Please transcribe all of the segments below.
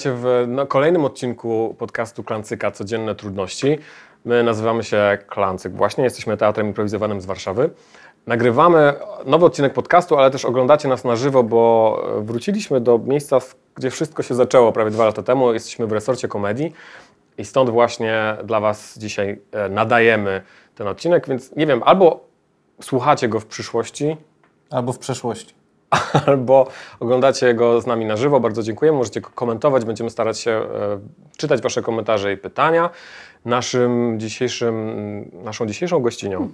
Witajcie w no, kolejnym odcinku podcastu Klancyka Codzienne Trudności. My nazywamy się Klancyk właśnie, jesteśmy teatrem improwizowanym z Warszawy. Nagrywamy nowy odcinek podcastu, ale też oglądacie nas na żywo, bo wróciliśmy do miejsca, gdzie wszystko się zaczęło prawie dwa lata temu. Jesteśmy w resorcie komedii i stąd właśnie dla Was dzisiaj e, nadajemy ten odcinek, więc nie wiem, albo słuchacie go w przyszłości, Albo w przeszłości. albo oglądacie go z nami na żywo. Bardzo dziękujemy. Możecie go komentować. Będziemy starać się e, czytać Wasze komentarze i pytania. Naszym dzisiejszym, naszą dzisiejszą gościnią,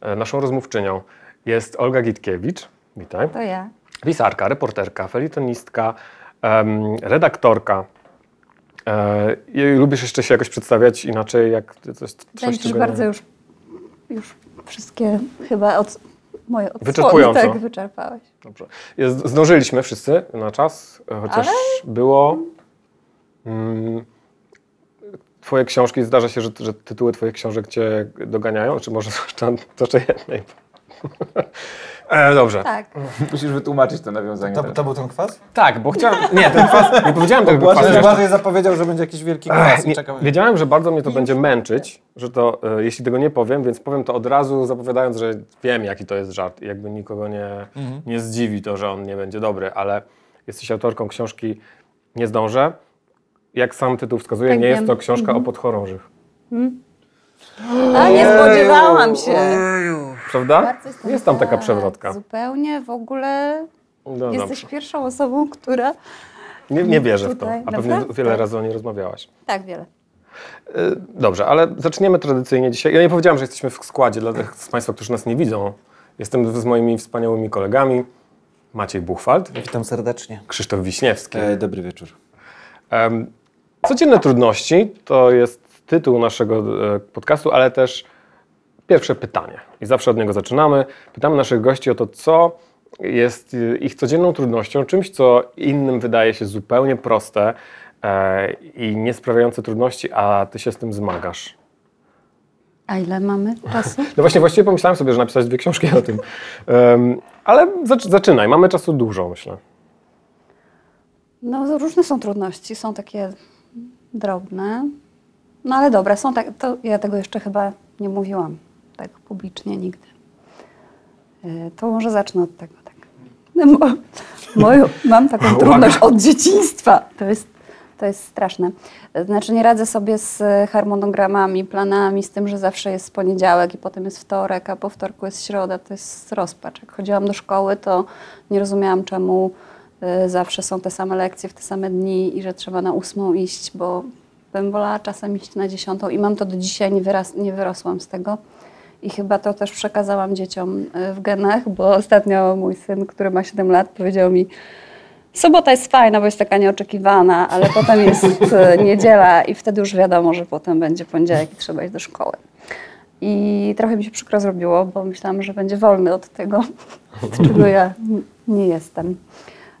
e, naszą rozmówczynią jest Olga Gitkiewicz. Witaj. To ja. Pisarka, reporterka, felitonistka, redaktorka. E, i lubisz jeszcze się jakoś przedstawiać inaczej, jak coś, coś że czego bardzo już, już wszystkie chyba od, moje odsłony Wyczerpująco. tak wyczerpałeś. Dobrze. Zdążyliśmy wszyscy na czas, chociaż Ale- było. Mm, twoje książki, zdarza się, że, że tytuły Twoich książek Cię doganiają? Czy może zwłaszcza to, że jednej? E, dobrze. Tak. Tak. Musisz wytłumaczyć to nawiązanie. To, to był ten kwas? bo chciałem. Nie, ten kwas. Nie powiedziałem tego kwasu. Błażej, jeszcze. Zapowiedział, że będzie jakiś wielki kwas i Nie, wiedziałem, że bardzo mnie to będzie męczyć, że to, e, jeśli tego nie powiem, więc powiem to od razu, zapowiadając, że wiem, jaki to jest żart i jakby nikogo nie, Mhm. nie zdziwi to, że on nie będzie dobry, ale jesteś autorką książki Nie zdążę. Jak sam tytuł wskazuje, Tak nie jest wiem. to książka o podchorążych. A nie spodziewałam się. Prawda? Jest tam taka tak, przewrotka. Zupełnie w ogóle No, jesteś dobrze. pierwszą osobą, która... Nie, nie wierzę w to, Tutaj, a pewnie naprawdę? wiele razy o niej rozmawiałaś. Tak, wiele. E, Dobrze, ale zaczniemy tradycyjnie dzisiaj. Ja nie powiedziałem, że jesteśmy w składzie dla tych z Państwa, którzy nas nie widzą. Jestem z moimi wspaniałymi kolegami. Maciej Buchwald, Witam serdecznie. Krzysztof Wiśniewski. E, dobry wieczór. Codzienne trudności to jest tytuł naszego e, podcastu, ale też pierwsze pytanie. I zawsze od niego zaczynamy. Pytamy naszych gości o to, co jest e, ich codzienną trudnością, czymś, co innym wydaje się zupełnie proste e, i nie sprawiające trudności, a ty się z tym zmagasz. A ile mamy czasu? No właśnie, właściwie pomyślałem sobie, że napisać dwie książki o tym. Em, ale zac- zaczynaj, mamy czasu dużo, myślę. No różne są trudności, są takie drobne. No ale dobra, są tak, to ja tego jeszcze chyba nie mówiłam tak publicznie nigdy. Y, To może zacznę od tego. Tak. No, mo, moją, mam taką trudność od dzieciństwa. To jest, to jest straszne. Znaczy nie radzę sobie z harmonogramami, planami, z tym, że zawsze jest poniedziałek i potem jest wtorek, a po wtorku jest środa. To jest rozpacz. Jak chodziłam do szkoły, to nie rozumiałam, czemu y, zawsze są te same lekcje w te same dni i że trzeba na ósmą iść, bo bym wolała czasem iść na dziesiątą i mam to do dzisiaj, nie, wyras, nie wyrosłam z tego. I chyba to też przekazałam dzieciom y, w genach, bo ostatnio mój syn, który ma 7 lat, powiedział mi, sobota jest fajna, bo jest taka nieoczekiwana, ale potem jest y, niedziela i wtedy już wiadomo, że potem będzie poniedziałek i trzeba iść do szkoły. I trochę mi się przykro zrobiło, bo myślałam, że będzie wolny od tego, od czego ja nie jestem.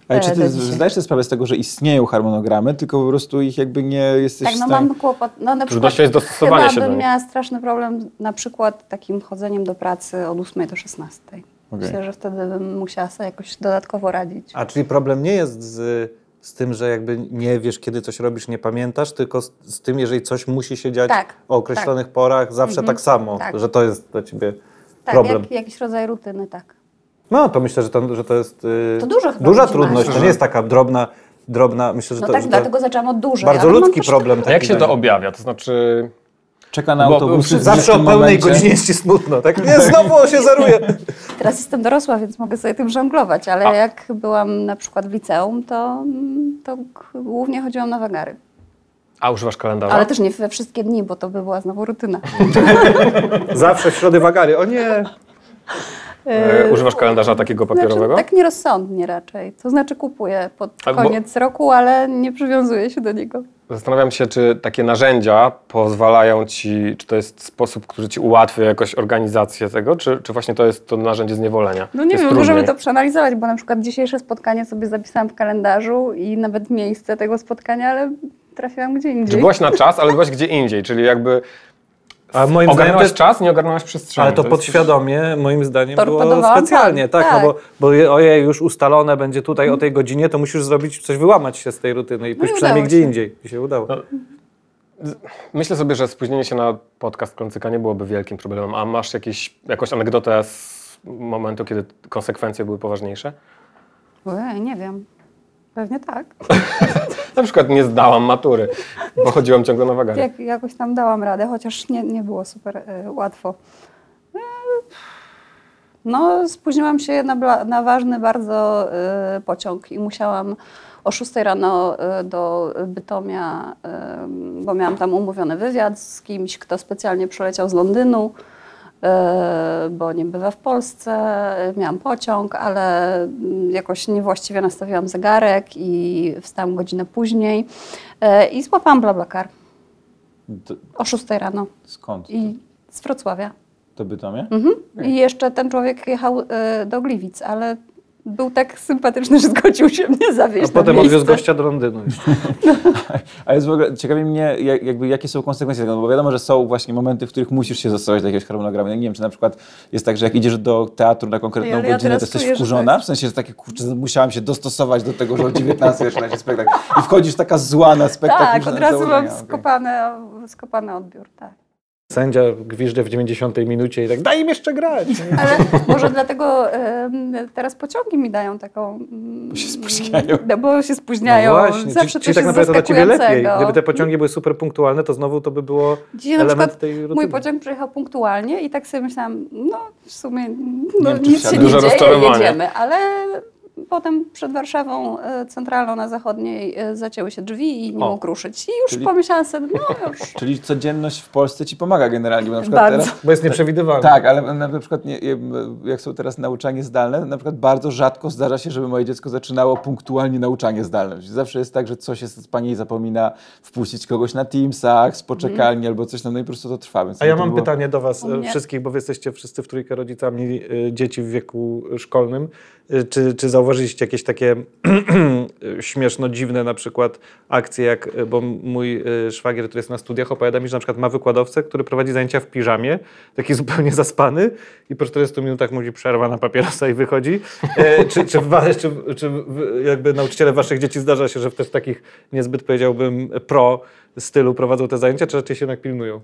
Ale czy ty do zdajesz sobie sprawę z tego, że istnieją harmonogramy, tylko po prostu ich jakby nie jesteś Tak, w no mam kłopot. No, na przykład, Trudnością jest dostosowanie chyba się do bym nich. miała straszny problem na przykład takim chodzeniem do pracy od 8 do 16. Myślę, że wtedy bym musiała sobie jakoś dodatkowo radzić. A czyli problem nie jest z, z tym, że jakby nie wiesz, kiedy coś robisz, nie pamiętasz, tylko z, z tym, jeżeli coś musi się dziać Tak, o określonych porach, zawsze tak samo, tak. że to jest dla ciebie Tak, problem. jak, jakiś rodzaj rutyny, tak. No to myślę, że to, że to jest y, To dużo duża trudność. To nie jest taka drobna, drobna myślę, że No to, tak, że dlatego zaczęłam od dużej. bardzo ludzki problem. Taki jak się to objawia? To znaczy, Czeka na autobus. Zawsze o pełnej godzinie jest ci smutno, tak? Nie, znowu się zaruje. Teraz jestem dorosła, więc mogę sobie tym żonglować, ale A. jak byłam na przykład w liceum, to, to głównie chodziłam na wagary. a używasz kalendarza? Ale też nie we wszystkie dni, bo to by była znowu rutyna. Zawsze w środy wagary. O nie! E, używasz kalendarza takiego papierowego? Znaczy, tak nierozsądnie raczej. To znaczy kupuję pod koniec roku, ale nie przywiązuję się do niego. Zastanawiam się, czy takie narzędzia pozwalają ci, czy to jest sposób, który ci ułatwia jakoś organizację tego, czy, czy właśnie to jest to narzędzie zniewolenia? No nie jest wiem, trudniej. możemy to przeanalizować, bo na przykład dzisiejsze spotkanie sobie zapisałam w kalendarzu i nawet miejsce tego spotkania, ale trafiłam gdzie Czy indziej. byłaś na czas, ale byłaś gdzie indziej, czyli jakby A moim zdaniem to Ogarnąłeś jest, czas, nie ogarnąłeś przestrzeni. ale to jest- podświadomie moim zdaniem było specjalnie, tak, tak. No bo, bo je- ojej, już ustalone będzie tutaj o tej godzinie, to musisz zrobić coś, wyłamać się z tej rutyny i pójść i przynajmniej gdzie indziej. I się udało. Myślę sobie, że spóźnienie się na podcast Klącyka nie byłoby wielkim problemem. A masz jakiś, jakąś anegdotę z momentu, kiedy konsekwencje były poważniejsze? Ojej, nie wiem. Pewnie tak. Na przykład nie zdałam matury, bo chodziłam ciągle na wagary. Jak, jakoś tam dałam radę, chociaż nie, nie było super e, łatwo. E, no, spóźniłam się na, na ważny bardzo e, pociąg i musiałam o 6 rano do Bytomia, bo miałam tam umówiony wywiad z kimś, kto specjalnie przyleciał z Londynu, bo nie bywa w Polsce. E, Miałam pociąg, ale mm, jakoś niewłaściwie nastawiłam zegarek i wstałam godzinę później e, i złapałam BlaBlaCar. O 6 rano skąd? i z Wrocławia. To Bytomie? Mhm. I jeszcze ten człowiek jechał e, do Gliwic, ale był tak sympatyczny, że zgodził się mnie zawieźć A potem odwiózł gościa do Londynu. A jest w ogóle, ciekawi mnie, jak, jakby, jakie są konsekwencje tego, no bo wiadomo, że są właśnie momenty, w których musisz się zastosować do jakiegoś harmonogramu. Ja nie wiem, czy na przykład jest tak, że jak idziesz do teatru na konkretną ja godzinę, teraz to jesteś wkurzona? tak. W sensie, że takie, kurczę, musiałam się dostosować do tego, że o 19 zaczyna się spektakl. I wchodzisz taka zła na spektakl. Tak, od razu mam okej. skopany, skopany odbiór, tak. Sędzia gwiżdże w 90 minucie i tak, daj im jeszcze grać. Ale może dlatego em, teraz pociągi mi dają taką... mm, Bo się spóźniają. no, Bo się spóźniają. No właśnie, Zawsze czyli, coś czyli tak naprawdę to dla ciebie lepiej. Gdyby te pociągi były super punktualne, to znowu to by było Dzisiaj na element przykład tej rutyny. mój pociąg przyjechał punktualnie i tak sobie myślałam, no w sumie no, nic się nie dzieje, jedziemy, ale potem przed Warszawą e, centralną na zachodniej e, zacięły się drzwi i nie O. mógł ruszyć. I już Czyli- pomyślałam sobie, no już. Czyli codzienność w Polsce ci pomaga generalnie, bo na przykład Bardzo. teraz... Bo jest nieprzewidywalne. Tak, ale na, przykład nie, jak są teraz nauczanie zdalne, na przykład bardzo rzadko zdarza się, żeby moje dziecko zaczynało punktualnie nauczanie zdalne. Zawsze jest tak, że coś jest, pani zapomina wpuścić kogoś na Teamsach z poczekalni albo coś tam, no i po prostu to trwa. Więc A ja mam było- pytanie do Was e, wszystkich, bo Wy jesteście wszyscy w trójkę rodzicami dzieci w wieku szkolnym. E, Czy, czy zauważyliście jakieś takie śmieszno dziwne na przykład akcje, jak, e, bo mój e, szwagier, który jest na studiach, opowiada mi, że na przykład ma wykładowcę, który prowadzi zajęcia w piżamie, taki zupełnie zaspany i po 40 minutach mówi przerwa na papierosa i wychodzi. E, Czy, czy, w wa- czy, czy jakby nauczyciele Waszych dzieci zdarza się, że w też takich niezbyt powiedziałbym pro stylu prowadzą te zajęcia, czy raczej się jednak pilnują?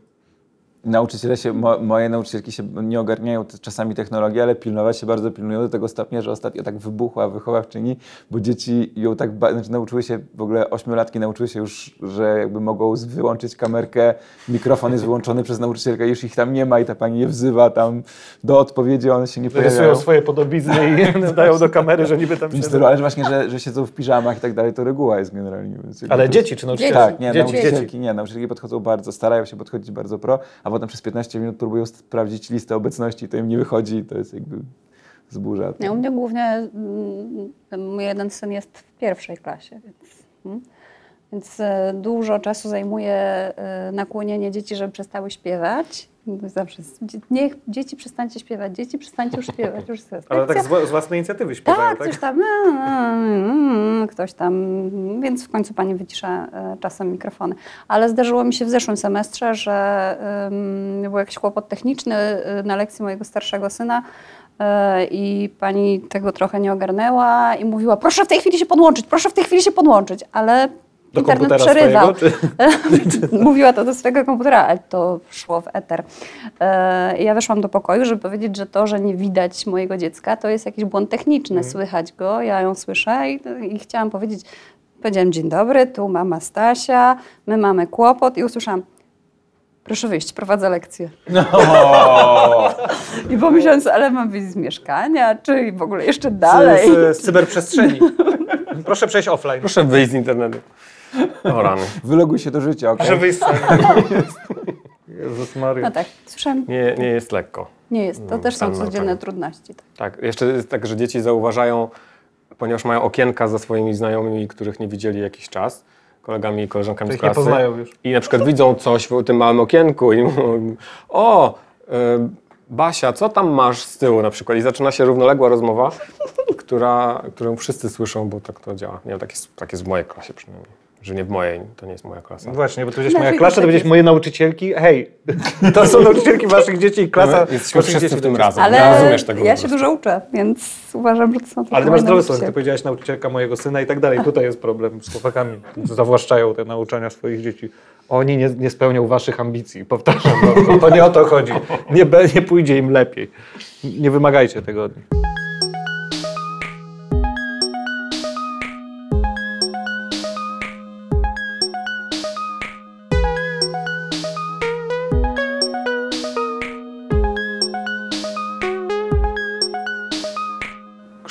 Nauczyciele się, mo, moje nauczycielki się nie ogarniają czasami technologii, ale pilnować się bardzo pilnują do tego stopnia, że ostatnio tak wybuchła wychowawczyni, bo dzieci ją tak, ba- znaczy nauczyły się, w ogóle ośmiolatki nauczyły się już, że jakby mogą wyłączyć kamerkę, mikrofon jest wyłączony przez nauczycielkę, już ich tam nie ma i ta pani je wzywa tam do odpowiedzi, one się nie pojawiają. Rysują swoje podobizny i dają do kamery, że niby tam stylu, ale że właśnie, że, że siedzą w piżamach i tak dalej, to reguła jest generalnie. Ale dzieci czy nauczyciele? Tak, nie, dzieci, nauczycielki nie, nauczycielki podchodzą bardzo, starają się podchodzić bardzo pro, a potem przez 15 minut próbują sprawdzić listę obecności, to im nie wychodzi, to jest jakby zburza. Nie, u mnie głównie mm, mój jeden syn jest w pierwszej klasie, więc, mm, więc e, dużo czasu zajmuje e, nakłonienie dzieci, żeby przestały śpiewać. Zawsze jest, "Dzie- niech dzieci przestańcie śpiewać, dzieci przestańcie już śpiewać. Już Ale tak z, wła- z własnej inicjatywy śpiewają, Tak, tak? coś tam, ktoś tam, więc w końcu pani wycisza e, czasem mikrofony. Ale zdarzyło mi się w zeszłym semestrze, że był jakiś kłopot techniczny na lekcji mojego starszego syna i pani tego trochę nie ogarnęła i mówiła, proszę w tej chwili się podłączyć, proszę w tej chwili się podłączyć, ale Do internet przerywał. swojego? Czy... Mówiła to do swojego komputera, ale to szło w eter. E, ja weszłam do pokoju, żeby powiedzieć, że to, że nie widać mojego dziecka, to jest jakiś błąd techniczny. Słychać go, ja ją słyszę i, i chciałam powiedzieć, powiedziałam dzień dobry, tu mama Stasia, my mamy kłopot i usłyszałam, proszę wyjść, prowadzę lekcję. I pomyślałam sobie, ale mam wyjść z mieszkania, czy w ogóle jeszcze dalej. Z, z cyberprzestrzeni. Proszę przejść offline. Proszę wyjść z internetu. O rany. Wyloguj się do życia, okej? Wyjść z Jezus Maria. No tak, słyszałam, Nie, nie jest lekko. nie jest, to No, też są codzienne nauczanie. trudności. Tak. Tak, jeszcze jest tak, że dzieci zauważają, ponieważ mają okienka ze swoimi znajomymi, których nie widzieli jakiś czas, kolegami i koleżankami z Ich nie klasy. poznają już. I na przykład widzą coś w tym małym okienku i mówią, o, y, Basia, co tam masz z tyłu na przykład? I zaczyna się równoległa rozmowa, która, którą wszyscy słyszą, bo tak to działa. Nie wiem, tak jest, tak jest w mojej klasie przynajmniej. Że nie w mojej, to nie jest moja klasa. Właśnie, bo to będziesz Na moja tych klasa, to będziesz moje nauczycielki. Hej, to są nauczycielki waszych dzieci i klasa My jesteśmy wszyscy w tym razem. Ale Nie rozumiesz tego ja się dużo uczę, więc uważam, że to są Ale ty masz zdrowy sens, ty powiedziałaś nauczycielka mojego syna i tak dalej. Tutaj jest problem z chłopakami, którzy zawłaszczają te nauczania swoich dzieci. Oni nie, nie spełnią waszych ambicji, powtarzam, no, to nie o to chodzi. Nie, nie pójdzie im lepiej. Nie wymagajcie tego od nich.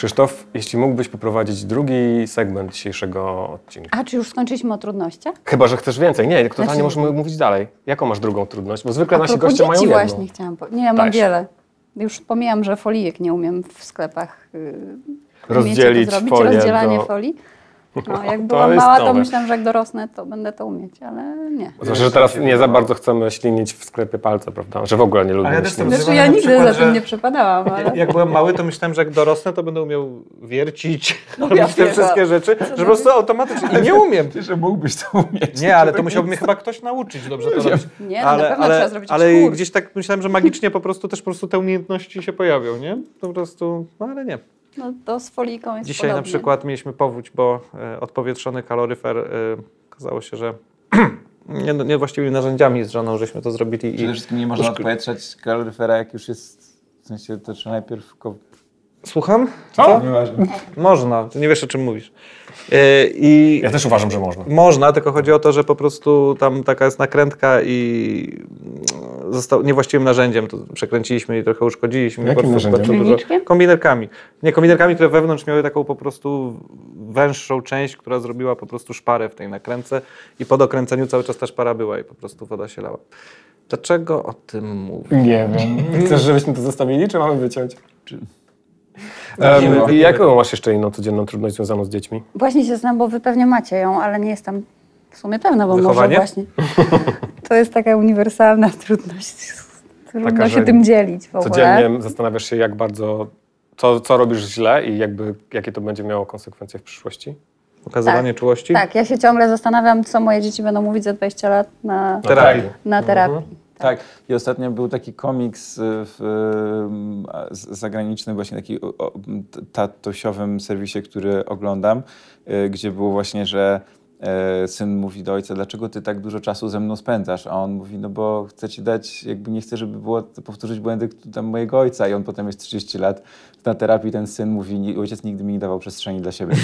Krzysztof, jeśli mógłbyś poprowadzić drugi segment dzisiejszego odcinka. A, czy już skończyliśmy o trudnościach? Chyba, że chcesz więcej. Nie, totalnie Znaczy- możemy mówić dalej. Jaką masz drugą trudność? Bo zwykle A nasi goście mają jedną. właśnie chciałam po... Nie, ja mam Dajesz. wiele. Już pomijam, że folijek nie umiem w sklepach yy, Rozdzielić zrobić, folię rozdzielanie do- folii. No, jak byłam mała, to myślałam, że jak dorosnę, to będę to umieć, ale nie. Zwłaszcza, że teraz nie za bardzo chcemy ślinić w sklepie palce, prawda? Że w ogóle nie lubimy Ale ja ślinić. Znaczy ja nigdy przykład, za tym nie przepadałam, ale... Jak byłem mały, to myślałem, że jak dorosnę, to będę umiał wiercić, No robić ja te wszystkie rzeczy, że po prostu automatycznie. I nie umiem. Że mógłbyś to umieć. Nie, ale to musiałby mnie chyba ktoś nauczyć dobrze to robić. Nie, no na pewno ale, trzeba zrobić ale gdzieś tak myślałem, że magicznie po prostu też po prostu te umiejętności się pojawią, nie? Po prostu, no ale nie. No to z foliką jest Dzisiaj na podobnie. przykład mieliśmy powódź, bo e, odpowietrzony kaloryfer e, okazało się, że nie, nie właściwymi narzędziami z żoną żeśmy to zrobili i Przede wszystkim nie można odpowietrzać kaloryfera, jak już jest... W sensie to trzeba najpierw... Ko... Słucham? Co? Nieważne. Można, ty nie wiesz o czym mówisz. E, I Ja też uważam, że można. Można, tylko chodzi o to, że po prostu tam taka jest nakrętka i został niewłaściwym narzędziem. To przekręciliśmy i trochę uszkodziliśmy. Jakim narzędziem? bardzo dużo-? Kombinerkami. Nie, kombinerkami, które wewnątrz miały taką po prostu węższą część, która zrobiła po prostu szparę w tej nakrętce i po dokręceniu cały czas ta szpara była i po prostu woda się lała. Dlaczego o tym mówię? Nie wiem. Chcesz, żebyśmy to zostawili, czy mamy wyciąć? Wchodzimy, Um, jaką masz jeszcze inną codzienną trudność związaną z dziećmi? Właśnie się znam, bo wy pewnie macie ją, ale nie jestem w sumie pewna, bo Wychowanie? może właśnie. To jest taka uniwersalna trudność. Trudno Taka, się tym dzielić w ogóle. Codziennie zastanawiasz się, jak bardzo, co, co robisz źle i jakby, jakie to będzie miało konsekwencje w przyszłości? Okazywanie Tak. czułości? Tak, ja się ciągle zastanawiam, co moje dzieci będą mówić za 20 lat na, Terapii. na terapii. Tak, i ostatnio był taki komiks y, w, y, z- zagraniczny, właśnie taki o, o t- tatosiowym serwisie, który oglądam, y, gdzie było właśnie, że syn mówi do ojca, dlaczego ty tak dużo czasu ze mną spędzasz? A on mówi, no bo chcę ci dać, jakby nie chcę, żeby było powtórzyć błędy tam mojego ojca. I on potem jest 30 lat na terapii, ten syn mówi, "Ni- ojciec nigdy mi nie dawał przestrzeni dla siebie.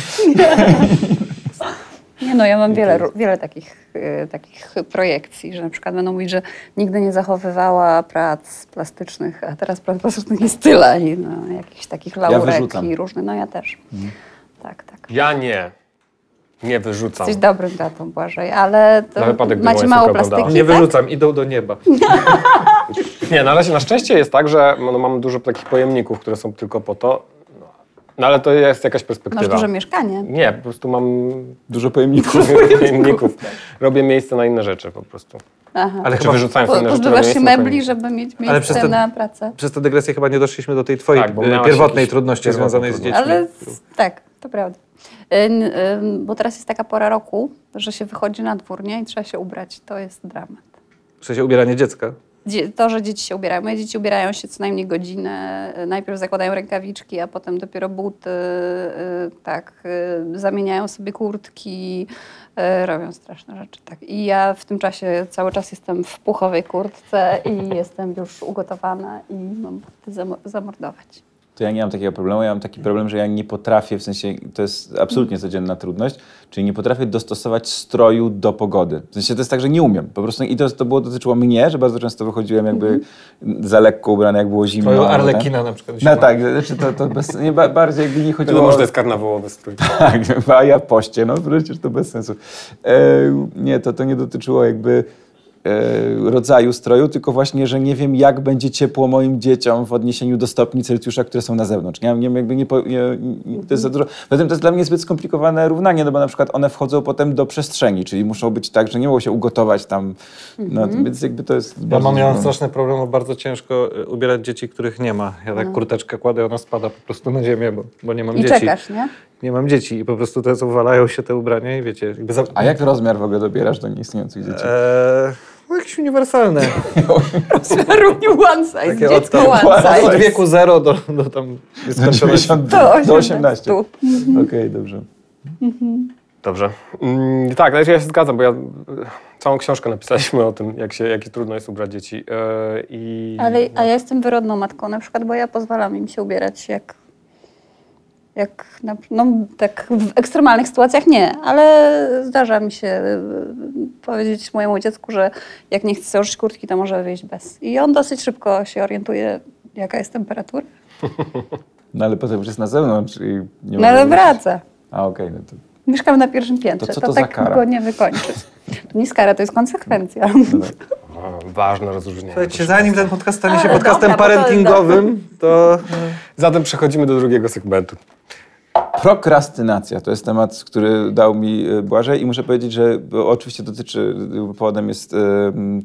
Nie no, ja mam wiele, wiele takich, y, takich projekcji, że na przykład będą mówić, że nigdy nie zachowywała prac plastycznych, a teraz prac plastycznych jest tyle i no, jakichś takich laurek wyrzucam. i różnych. No ja też. Tak, tak. Ja nie. Nie wyrzucam. Jesteś dobrym tatą, Błażej, ale to wypadek, macie mało plastyki, Nie tak? wyrzucam, idą do nieba. Nie, na razie na szczęście jest tak, że no, mam dużo takich pojemników, które są tylko po to. No, no ale to jest jakaś perspektywa. Masz duże mieszkanie. Nie, po prostu mam Dużo pojemników. pojemników. Robię miejsce na inne rzeczy po prostu. Aha. Ale chyba wyrzucając Po, inne rzeczy, pozbywasz się mebli, żeby mieć Ale miejsce przez te- na pracę. Przez tę dygresję chyba nie doszliśmy do tej twojej Tak, bo e, pierwotnej trudności związanej z dziećmi. Ale tak, to prawda. Y, y, Bo teraz jest taka pora roku, że się wychodzi na dwór, nie? I trzeba się ubrać. To jest dramat. W sensie ubieranie dziecka. Dzie- To, że dzieci się ubierają. Moje dzieci ubierają się co najmniej godzinę. Y, Najpierw zakładają rękawiczki, a potem dopiero buty. Tak, zamieniają sobie kurtki. Robią straszne rzeczy, tak. I ja w tym czasie cały czas jestem w puchowej kurtce i jestem już ugotowana i mam buty zamo- zamordować. To ja nie mam takiego problemu. Ja mam taki problem, że ja nie potrafię, w sensie to jest absolutnie codzienna trudność, czyli nie potrafię dostosować stroju do pogody. W sensie to jest tak, że nie umiem. Po prostu i to, to było, dotyczyło mnie, że bardzo często wychodziłem jakby za lekko ubrany, jak było zimno. Twoją Arlekina na przykład. No tak, znaczy to, to bez, nie, ba- bardziej jakby nie chodziło Wiadomo, że o... to jest karnawałowy strój. Tak, a ja poście, no przecież to bez sensu. E, nie, to, to nie dotyczyło jakby rodzaju stroju, tylko właśnie, że nie wiem, jak będzie ciepło moim dzieciom w odniesieniu do stopni Celsjusza, które są na zewnątrz. Nie, nie, wiem, jakby nie, po- nie, nie, to jest za dużo. Zatem to jest dla mnie zbyt skomplikowane równanie, no bo na przykład one wchodzą potem do przestrzeni, czyli muszą być tak, że nie mogą się ugotować tam. No, więc jakby to jest Ja mam miałem straszny problem, bo bardzo ciężko y, ubierać dzieci, których nie ma. Ja tak kurteczkę kładę, ona spada po prostu na ziemię, bo, bo nie mam I dzieci. czekasz, nie? Nie mam dzieci i po prostu te uwalają się te ubrania i wiecie, jakby za... A jak rozmiar w ogóle dobierasz do nieistniejących dzieci? Eee, no jakieś uniwersalne. Równie one size, Takie dziecko od, one od size. wieku 0 do, do tam Do nieskończoności. 90, Do do 18. 18. Okej, dobrze. Dobrze. Mm, tak, ale ja się zgadzam, bo ja całą książkę napisaliśmy o tym, jak się, jakie trudno jest ubrać dzieci. E, i, Ale, a ja jestem wyrodną matką na przykład, bo ja pozwalam im się ubierać jak, jak na, no, tak w ekstremalnych sytuacjach nie, ale zdarza mi się y, powiedzieć mojemu dziecku, że jak nie chce założyć kurtki, to może wyjść bez. I on dosyć szybko się orientuje, jaka jest temperatura. No ale potem już jest na zewnątrz i nie No ale wraca. A okej, no to Mieszkamy na pierwszym piętrze, To co to, to tak kara? go nie wykończy. To nie jest kara, to jest konsekwencja. no tak. Ważne rozróżnienie. Słuchajcie, zanim ten podcast stanie się Ale podcastem dobra, bo to parentingowym, to Zatem przechodzimy do drugiego segmentu. Prokrastynacja to jest temat, który dał mi e, Błażej i muszę powiedzieć, że oczywiście dotyczy, powodem jest e,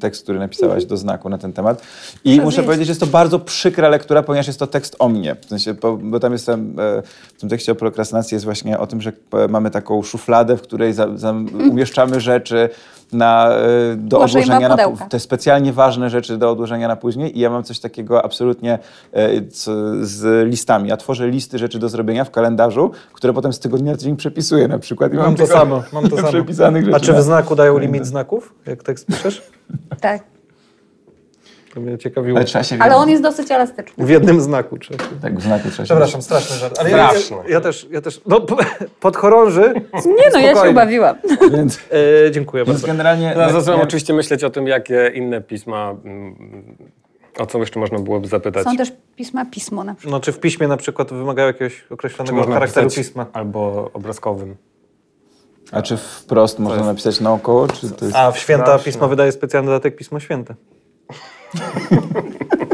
tekst, który napisałaś do znaku na ten temat. I muszę powiedzieć, że jest to bardzo przykra lektura, ponieważ jest to tekst o mnie. W sensie, bo, tam jest tam, e, w tym tekście o prokrastynacji jest właśnie o tym, że mamy taką szufladę, w której za, za, umieszczamy rzeczy na, do odłożenia na te specjalnie ważne rzeczy do odłożenia na później i ja mam coś takiego absolutnie co, z listami. Ja tworzę listy rzeczy do zrobienia w kalendarzu, które potem z tygodnia na tydzień przepisuję na przykład. I mam to tylko samo. Mam to samo. przepisanych rzeczy. A czy w na- znaku dają limit znaków, jak tekst piszesz? tak. To mnie ciekawiło. Ale trzeba się Ale on jest dosyć elastyczny. W jednym znaku. Czy... Tak, w znaku trzeba się Przepraszam, straszny żart. Ale ja, ja, ja też, ja też, no podchorąży. Nie no, ja się ubawiłam. Więc, E, dziękuję więc bardzo. generalnie... Jak- zacząłem oczywiście myśleć o tym, jakie inne pisma, mm, o co jeszcze można byłoby zapytać. Są też pisma pismo na przykład. No, czy w piśmie na przykład wymagają jakiegoś określonego można charakteru pisma? albo obrazkowym. A czy wprost można jest- napisać naokoło, czy to jest... A w święta Straszne. pismo wydaje specjalny dodatek Pismo Święte.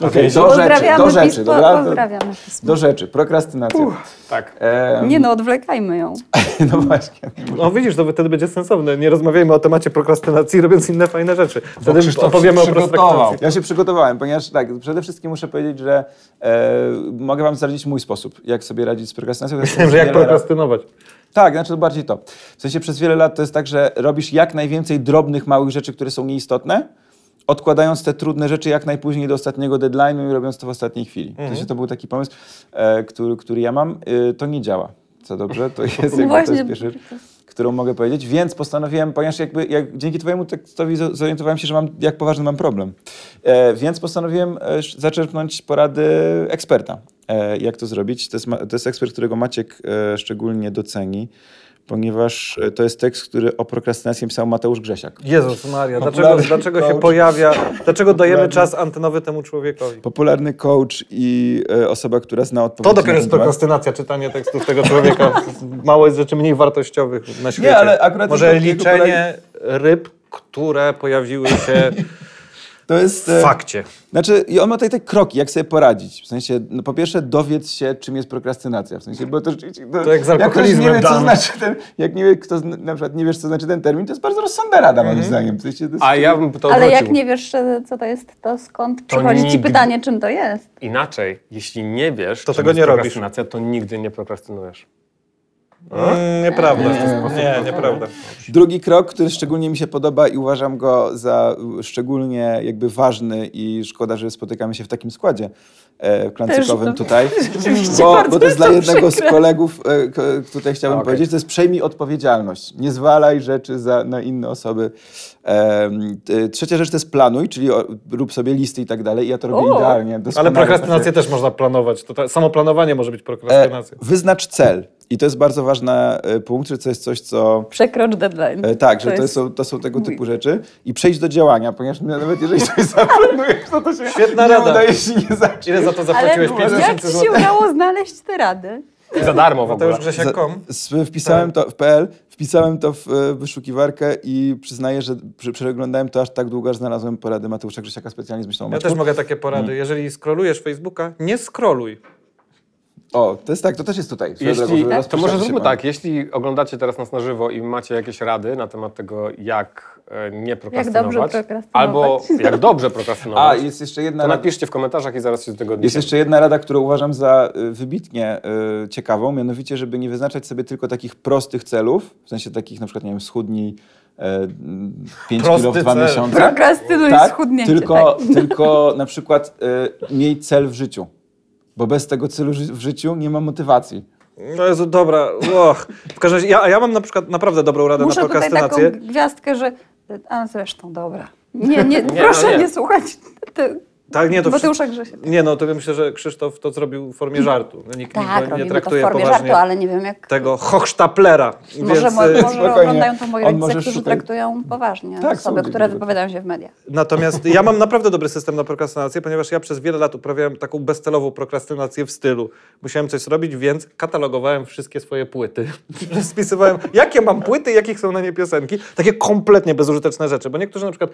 Okej, do rzeczy, do rzeczy, pismo, dobra? Do, Pozdrawiamy pismo. do rzeczy, prokrastynacja. Tak. Em, Nie no, odwlekajmy ją. no właśnie. No widzisz, to wtedy będzie sensowne. Nie rozmawiajmy o temacie prokrastynacji, robiąc inne fajne rzeczy. Wtedy Krzysztof opowiemy o prokrastynacji. Ja się przygotowałem, ponieważ tak, przede wszystkim muszę powiedzieć, że e, mogę wam zdradzić mój sposób, jak sobie radzić z prokrastynacją. Wiem, że jak prokrastynować. Tak, znaczy to bardziej to. W sensie przez wiele lat to jest tak, że robisz jak najwięcej drobnych, małych rzeczy, które są nieistotne, odkładając te trudne rzeczy jak najpóźniej do ostatniego deadline'u i robiąc to w ostatniej chwili. W sensie to był taki pomysł, e, który, który ja mam. E, to nie działa. Co dobrze, to jest, jakby, to jest pierwsza rzecz, którą mogę powiedzieć, więc postanowiłem, ponieważ jakby, jak, dzięki twojemu tekstowi zorientowałem się, że mam, jak poważny mam problem. E, więc postanowiłem e, zaczerpnąć porady eksperta. E, jak to zrobić? To jest, to jest ekspert, którego Maciek e, szczególnie doceni, ponieważ e, to jest tekst, który o prokrastynacji pisał Mateusz Grzesiak. Jezus Maria, dlaczego, Popularny dlaczego się pojawia, dlaczego dajemy Popularny. czas antenowy temu człowiekowi? Popularny coach i e, osoba, która zna To odpowiedzi dopiero jest prokrastynacja, czytanie tekstów tego człowieka. Mało jest rzeczy mniej wartościowych na świecie. ale akurat Może liczenie ryb, które pojawiły się To jest... w e, fakcie. Znaczy, i on ma tutaj te kroki, jak sobie poradzić. W sensie, no po pierwsze, dowiedz się, czym jest prokrastynacja. W sensie, bo to rzeczywiście... No, To jak z ktoś nie wie, co znaczy ten, jak nie wie, kto, na przykład nie wiesz, co znaczy ten termin, to jest bardzo rozsądna rada, moim zdaniem. W sensie, to jest, A ja bym to Ale jak nie wiesz, co to jest, to skąd przychodzi ci nigdy- pytanie, czym to jest? Inaczej, jeśli nie wiesz, To czym tego jest nie robisz. prokrastynacja, to nigdy nie prokrastynujesz. Mm, nieprawda. Nie, nieprawda. Drugi krok, który szczególnie mi się podoba i uważam go za szczególnie jakby ważny i szkoda, że spotykamy się w takim składzie e, klancykowym tutaj, bo, bo to jest dla jednego z kolegów, e, tutaj chciałbym Okej. powiedzieć, to jest przejmij odpowiedzialność. Nie zwalaj rzeczy za, na inne osoby. T- trzecia rzecz to jest planuj, czyli o, rób sobie listy i tak dalej. I ja to robię O. idealnie. Ale prokrastynację też można planować. To ta, samo planowanie może być E, prokrastynacją. Wyznacz cel. I to jest bardzo ważny e, punkt, że to jest coś, co Przekrocz deadline. E, tak, że to, jest- są, to są tego mój. typu rzeczy. I przejść do działania, ponieważ nawet jeżeli coś zaplanujesz, to to się Świetna nie rada. udaje się nie zacząć. Ile za to Ale zapłaciłeś? 5 jak ci się udało znaleźć te rady? I za darmo w ogóle. Mateusz Grzesiak.com. S- Wpisałem to w PL, wpisałem to w e, wyszukiwarkę i przyznaję, że przeglądałem to aż tak długo, aż znalazłem porady Mateusza Grzesiaka specjalnie z myślą o Ja też mogę takie porady. Jeżeli scrollujesz Facebooka, nie scrolluj. O, to jest tak, to też jest tutaj. swoją drogą, Jeśli, żeby to może zróbmy tak, jeśli oglądacie teraz nas na żywo i macie jakieś rady na temat tego, jak e, nie prokrastynować, dobrze prokrastynować. albo jak dobrze A, prokrastynować, jest jeszcze jedna to rada. napiszcie w komentarzach i zaraz się do tego Jest odniesiemy. jeszcze jedna rada, którą uważam za y, wybitnie y, ciekawą, mianowicie, żeby nie wyznaczać sobie tylko takich prostych celów, w sensie takich na przykład, nie wiem, schudnij 5 Prosty kilo w dwa cel. miesiące. Prokrastynuj Tak, schudnięcie. tylko, tak. tylko na przykład y, miej cel w życiu, bo bez tego celu ży- w życiu nie ma motywacji. No Jezu, dobra. Och. W każdym razie, ja, a ja mam na przykład naprawdę dobrą radę Muszę na prokrastynację. taką gwiazdkę, że... A zresztą, dobra. Nie, nie, no proszę nie. nie, słuchać. Tak, nie, to Mateusza Grzesia. Nie, no to ja myślę, że Krzysztof to zrobił w formie żartu. No, Nikt, Tak, nikt nie robimy to w traktuje formie poważnie żartu, ale nie wiem jak... tego Hochsztaplera. Może, Więc, y, może spokojnie. oglądają to moi rodzice, którzy szukać- traktują poważnie Tak, osoby, które wypowiadają się w mediach. Natomiast ja mam naprawdę dobry system na prokrastynację, ponieważ ja przez wiele lat uprawiałem taką bezcelową prokrastynację w stylu. Musiałem coś zrobić, więc katalogowałem wszystkie swoje płyty. Spisywałem, jakie mam płyty, jakich są na nie piosenki. Takie kompletnie bezużyteczne rzeczy, bo niektórzy na przykład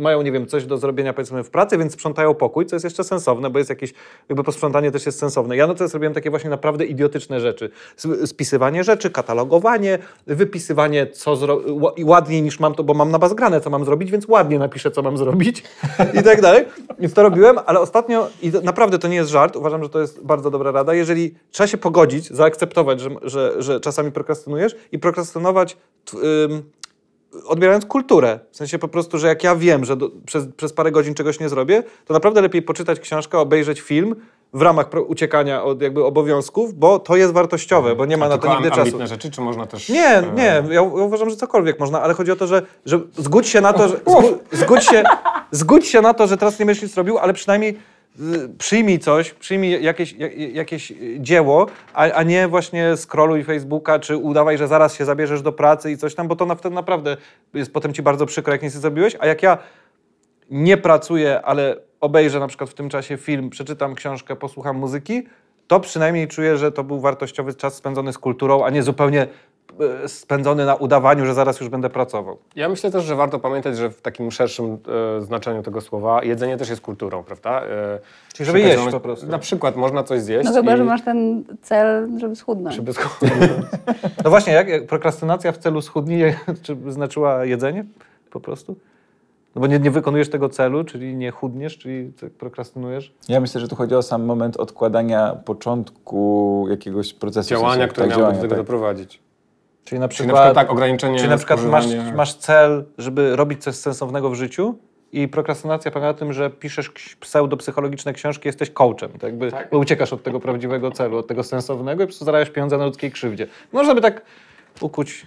mają, nie wiem, coś do zrobienia powiedzmy w pracy, więc sprzątają pokój, co jest jeszcze sensowne, bo jest jakieś, jakby posprzątanie też jest sensowne. Ja no to zrobiłem takie właśnie naprawdę idiotyczne rzeczy. Spisywanie rzeczy, katalogowanie, wypisywanie, co i ładniej niż mam to, bo mam na was grane, co mam zrobić, więc ładnie napiszę, co mam zrobić i tak dalej. Więc to robiłem, ale ostatnio, i naprawdę to nie jest żart, uważam, że to jest bardzo dobra rada, jeżeli trzeba się pogodzić, zaakceptować, że, że, że czasami prokrastynujesz i prokrastynować odbierając kulturę. W sensie po prostu, że jak ja wiem, że do, przez, przez parę godzin czegoś nie zrobię, to naprawdę lepiej poczytać książkę, obejrzeć film w ramach uciekania od jakby obowiązków, bo to jest wartościowe, bo nie ma A na to nigdy czasu. ambitne rzeczy, czy można też... Nie, e, nie, ja, uważam, że cokolwiek można, ale chodzi o to, że, że zgódź się na to, że, zgó, zgódź, się, zgódź się na to, że teraz nie będziesz nic robił, ale przynajmniej przyjmij coś, przyjmij jakieś, ja- jakieś y, dzieło, a, a nie właśnie scrolluj Facebooka, czy udawaj, że zaraz się zabierzesz do pracy i coś tam, bo to na, wtedy naprawdę jest potem ci bardzo przykro, jak nic nie zrobiłeś, a jak ja nie pracuję, ale obejrzę na przykład w tym czasie film, przeczytam książkę, posłucham muzyki, to przynajmniej czuję, że to był wartościowy czas spędzony z kulturą, a nie zupełnie spędzony na udawaniu, że zaraz już będę pracował. Ja myślę też, że warto pamiętać, że w takim szerszym e, znaczeniu tego słowa jedzenie też jest kulturą, prawda? E, Czyli żeby jeść po prostu. Na przykład można coś zjeść No chyba, i... że masz ten cel, żeby schudnąć. Żeby No właśnie, jak, jak prokrastynacja w celu schudnienia, czy znaczyła jedzenie po prostu? No bo nie, nie wykonujesz tego celu, czyli nie chudniesz, czyli tak prokrastynujesz. Ja myślę, że tu chodzi o sam moment odkładania początku jakiegoś procesu. w działania, sensie, które tak, miały do tego tak. doprowadzić. Czyli na Czyli przykład, na przykład tak, ograniczenie Czyli na przykład masz, masz cel, żeby robić coś sensownego w życiu i prokrastynacja polega na tym, że piszesz pseudopsychologiczne książki, jesteś coachem, tak jakby, Tak. uciekasz od tego prawdziwego celu, od tego sensownego i po prostu zarabiasz pieniądze na ludzkiej krzywdzie. Można by tak ukuć.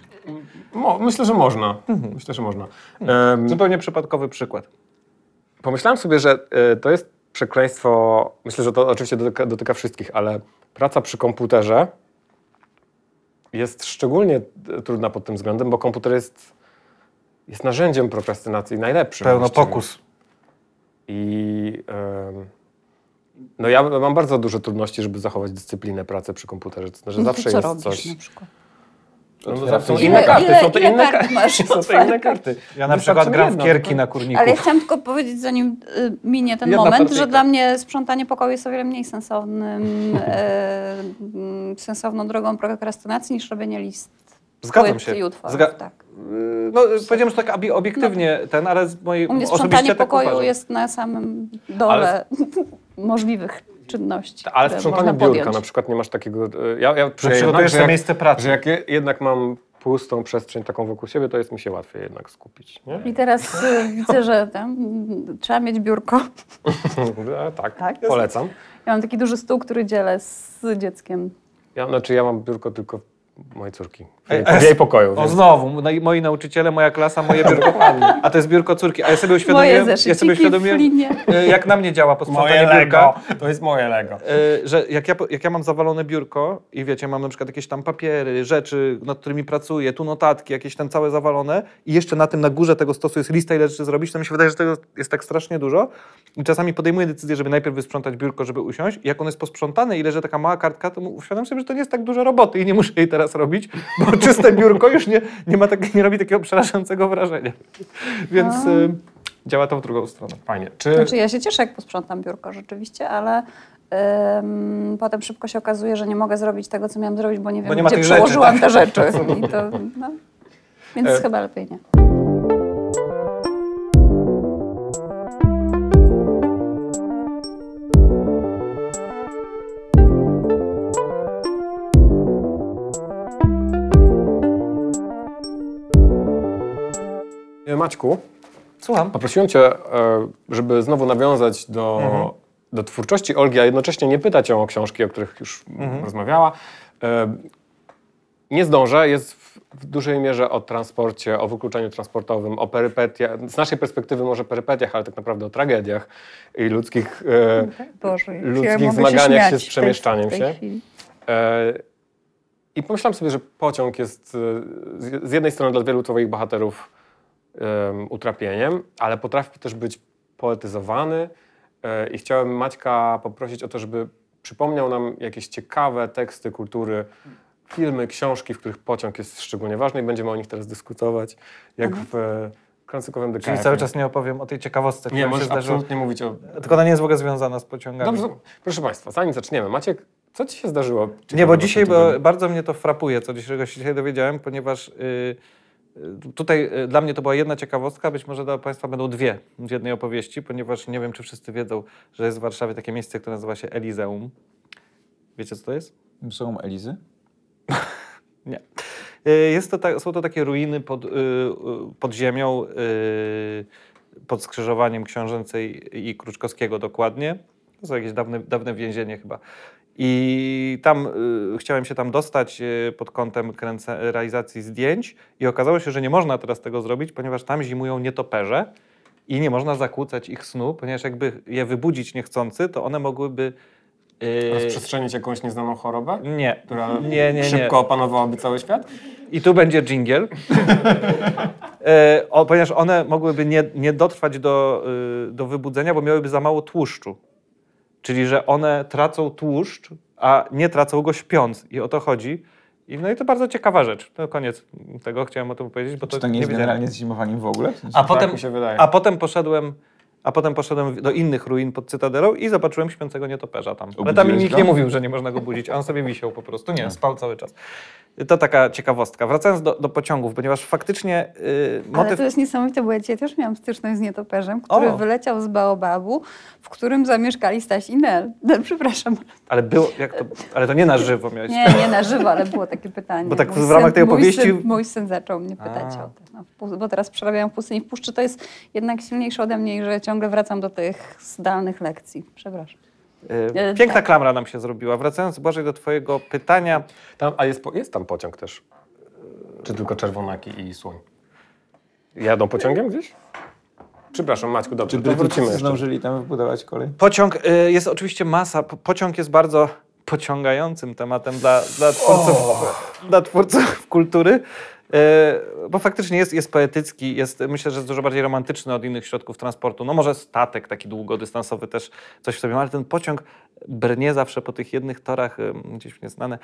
Mo, myślę, że można. Mhm. Myślę, że można. Em, Zupełnie przypadkowy przykład. Pomyślałem sobie, że e, to jest przekleństwo, myślę, że to oczywiście dotyka, dotyka wszystkich, ale praca przy komputerze jest szczególnie trudna pod tym względem, bo komputer jest, jest narzędziem prokrastynacji najlepszym. Pełno pokus. I no ja mam bardzo duże trudności, żeby zachować dyscyplinę pracy przy komputerze. To znaczy No zawsze co jest robisz coś. na przykład? No, Otwieram są inne karty, ile- są to ile inne kart masz Są to inne karty. Ja na przykład gram w tylko- na kurniku. Ale ja chciałam tylko powiedzieć, zanim y, minie ten Jedna moment, partyjka. że dla mnie sprzątanie pokoju jest o wiele mniej sensownym, e, mm, sensowną drogą prokrastynacji niż robienie list Zgadzam płyt się. i utworów. Zga- tak. No, powiedziałem, że tak obiektywnie ten, ale z mojej U mnie sprzątanie tak pokoju uważam. jest na samym dole możliwych czynności, Ale sprzątanie można biurka podjąć. na przykład nie masz takiego. e, Ja, ja, przygotujesz sobie miejsce pracy. że jak je- jednak mam pustą przestrzeń taką wokół siebie, to jest mi się łatwiej jednak skupić. Nie? I teraz y, widzę, że tam, trzeba mieć biurko. E, tak, Tak? polecam. Ja mam taki duży stół, który dzielę z dzieckiem. Ja, znaczy ja mam biurko tylko mojej córki. W jej, a w jej pokoju. O znowu, no moi nauczyciele, moja klasa, moje biurko. A to jest biurko córki. A ja sobie Moje uświadomiłem, ja sobie uświadomiłem e, jak na mnie działa posprzątanie biurka. To jest moje Lego. E, że jak ja, jak ja mam zawalone biurko i wiecie, mam na przykład jakieś tam papiery, rzeczy, nad którymi pracuję, tu notatki, jakieś tam całe zawalone i jeszcze na tym na górze tego stosu jest lista, ile rzeczy zrobić, to mi się wydaje, że tego jest tak strasznie dużo. I czasami podejmuję decyzję, żeby najpierw wysprzątać biurko, żeby usiąść i jak ono jest posprzątane i leży taka mała kartka, to uświadam sobie, że to nie jest tak dużo roboty i nie muszę jej teraz robić, bo czyste biurko już nie, nie, ma tak, nie robi takiego przerażającego wrażenia. Więc działa to w drugą stronę. Fajnie. Czy Znaczy ja się cieszę, jak posprzątam biurko rzeczywiście, ale Ym, potem szybko się okazuje, że nie mogę zrobić tego, co miałam zrobić, bo nie wiem, nie ma gdzie tych rzeczy, przełożyłam tak? te rzeczy. To, no, więc E, chyba lepiej nie. Maćku, Słucham. poprosiłem Cię, e, żeby znowu nawiązać do, do twórczości Olgi, a jednocześnie nie pytać ją o książki, o których już rozmawiała. E, Nie zdążę, jest w, dużej mierze o transporcie, o wykluczeniu transportowym, o perypetiach, z naszej perspektywy może perypetiach, ale tak naprawdę o tragediach i ludzkich, e, Boże, ludzkich ja zmaganiach śmiać się z tej- przemieszczaniem w tej się. chwili. I pomyślałem sobie, że pociąg jest z- z jednej strony dla wielu twoich bohaterów em, utrapieniem, ale potrafi też być poetyzowany. E, I chciałem Maćka poprosić o to, żeby przypomniał nam jakieś ciekawe teksty kultury, filmy, książki, w których pociąg jest szczególnie ważny i będziemy o nich teraz dyskutować, jak w e, klansykowym DKF. Czyli cały czas nie opowiem o tej ciekawostce, Nie, która się możesz zdarzyła. absolutnie mówić o... Tylko ona nie jest w ogóle związana z pociągami. Dobrze, proszę Państwa, zanim zaczniemy, Maciek, co Ci się zdarzyło? Nie, bo dzisiaj bo bardzo mnie to frapuje, co dzisiejszego się dzisiaj dowiedziałem, ponieważ y, y, tutaj y, dla mnie to była jedna ciekawostka, być może dla Państwa będą dwie w jednej opowieści, ponieważ nie wiem, czy wszyscy wiedzą, że jest w Warszawie takie miejsce, które nazywa się Elizeum. Wiecie, co to jest? Są Elizy? Nie. Y, Jest to ta, są to takie ruiny pod, y, y, pod ziemią, y, pod skrzyżowaniem Książęcej i Kruczkowskiego dokładnie. To są jakieś dawne, dawne więzienie chyba. I tam y, chciałem się tam dostać y, pod kątem kręce, realizacji zdjęć i okazało się, że nie można teraz tego zrobić, ponieważ tam zimują nietoperze i nie można zakłócać ich snu, ponieważ jakby je wybudzić niechcący, to one mogłyby... y, Rozprzestrzenić jakąś nieznaną chorobę? nie, która nie, nie, nie. szybko opanowałaby cały świat? I tu będzie dżingiel. o, ponieważ one mogłyby nie, nie dotrwać do, y, do wybudzenia, bo miałyby za mało tłuszczu. Czyli, że one tracą tłuszcz, a nie tracą go śpiąc. I o to chodzi. I, no i to bardzo ciekawa rzecz. To koniec tego chciałem o tym powiedzieć, bo to, Czy to nie jest wiedziałem. generalnie z zimowaniem w ogóle? W sensie- A potem, się wydaje. a potem poszedłem. A potem poszedłem do innych ruin pod Cytadelą i zobaczyłem śpiącego nietoperza tam. Ale tam mi nikt go? nie mówił, że nie można go budzić, a on sobie wisiał po prostu. Nie, spał cały czas. To taka ciekawostka. Wracając do, do pociągów, ponieważ faktycznie yy, Ale motyw... to jest niesamowite, bo ja dzisiaj też miałam styczność z nietoperzem, który O! wyleciał z Baobabu, w którym zamieszkali Staś i Nel. No, przepraszam. Ale, było, jak to, ale to nie na żywo miałeś. Nie, nie na żywo, ale było takie pytanie. Bo tak Mój w ramach tej mój opowieści- Syn, mój syn zaczął mnie pytać A. o to. No, bo teraz przerabiam w pustyni. W puszczy to jest jednak silniejsze ode mnie że ciągle wracam do tych zdalnych lekcji. Przepraszam. Yy, E, Piękna tak. klamra nam się zrobiła. Wracając, Bożej, do twojego pytania. Tam, a jest, jest tam pociąg też. Czy tylko czerwonaki i słoń? Jadą pociągiem gdzieś? Przepraszam, Maćku, dobrze, Czy to wrócimy jeszcze. zdążyli tam wybudować kolej? Pociąg y, jest oczywiście masa. Po- Pociąg jest bardzo pociągającym tematem dla, dla, twórców, dla twórców kultury. Y, Bo faktycznie jest, jest poetycki, jest, myślę, że jest dużo bardziej romantyczny od innych środków transportu. No może statek taki długodystansowy też coś w sobie ma, ale ten pociąg brnie zawsze po tych jednych torach, y, gdzieś nieznane.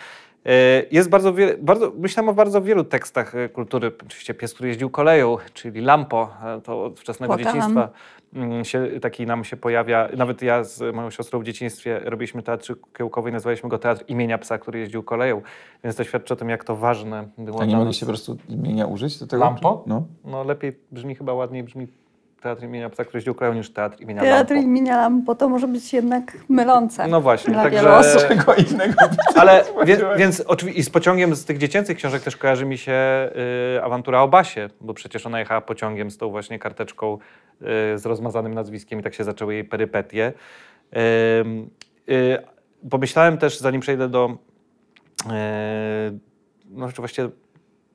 Y, Jest bardzo wiele, bardzo, myślałem o bardzo wielu tekstach y, kultury. Oczywiście Pies, który jeździł koleją, czyli Lampo, to od wczesnego Płakałam. dzieciństwa mm, się, taki nam się pojawia. Nawet ja z moją siostrą w dzieciństwie robiliśmy teatr kiełkowy i nazwaliśmy go Teatr imienia psa, który jeździł koleją. Więc to świadczy o tym, jak to ważne było. A nie nas. mogliście po prostu imienia użyć do tego? Lampo? No. No lepiej brzmi, chyba ładniej brzmi Teatr imienia psa, który jeździł koleją niż Teatr imienia Teatr Lampo. imienia Lampo to może być jednak mylące. No właśnie, Dla także... wielu osób. Czego innego? Ale wie, więc oczywiście i z pociągiem z tych dziecięcych książek też kojarzy mi się y, awantura o Basie, bo przecież ona jechała pociągiem z tą właśnie karteczką y, z rozmazanym nazwiskiem i tak się zaczęły jej perypetie. Y, pomyślałem też, zanim przejdę do. y, no rzeczywiście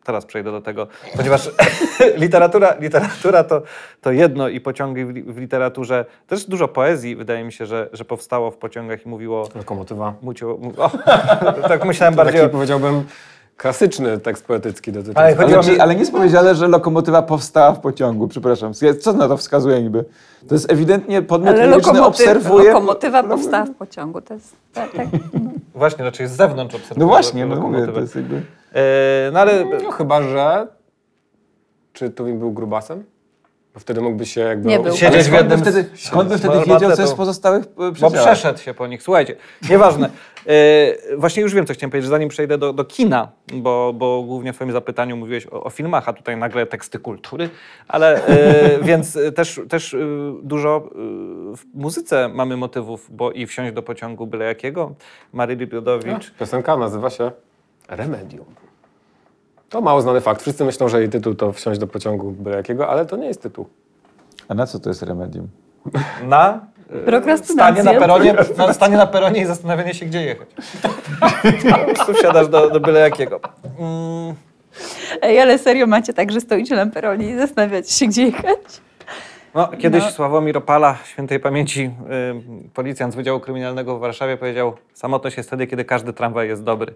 teraz przejdę do tego, ponieważ literatura, literatura to, to jedno i pociągi w, li- w literaturze, też dużo poezji wydaje mi się, że, że powstało w pociągach i mówiło Lokomotywa. Mucio, mu- o, tak myślałem To bardziej taki, o... powiedziałbym, klasyczny tekst poetycki dotyczący... Ale Ale, mi- ale nie jest powiedziane, że lokomotywa powstała w pociągu, przepraszam. Co na to wskazuje niby? To jest ewidentnie podmiot Ale liryczny lokomotywa, obserwuje... lokomotywa powstała w pociągu. To jest tak, tak. Właśnie, raczej z zewnątrz obserwuję No właśnie, no mówię, to jest jakby... E, no ale No chyba, że... Czy Tuwim był grubasem? Bo wtedy mógłbyś się jakby... Nie był. Siedzieć skąd by wtedy, skąd by z wtedy wiedział, co jest pozostałych e, Bo przedziałach? przeszedł się po nich. Słuchajcie, nieważne. E, właśnie już wiem, co chciałem powiedzieć, zanim przejdę do, do kina, bo, bo głównie w swoim zapytaniu mówiłeś o, o filmach, a tutaj nagle teksty kultury, ale e, więc też, też dużo w muzyce mamy motywów, bo i wsiąść do pociągu byle jakiego, Maryli Biodowicz. Piosenka nazywa się Remedium. To mało znany fakt. Wszyscy myślą, że jej tytuł to wsiąść do pociągu byle jakiego, ale to nie jest tytuł. A na co to jest remedium? Na e, stanie na, peronie, na stanie na peronie i zastanawianie się, gdzie jechać. Po wsiadasz do, do byle jakiego. Mm. Ej, ale serio macie tak, że stoicie na peronie i zastanawiacie się, gdzie jechać? No, kiedyś No. Sławomir Opala, świętej pamięci, y, policjant z Wydziału Kryminalnego w Warszawie powiedział, samotność jest wtedy, kiedy każdy tramwaj jest dobry.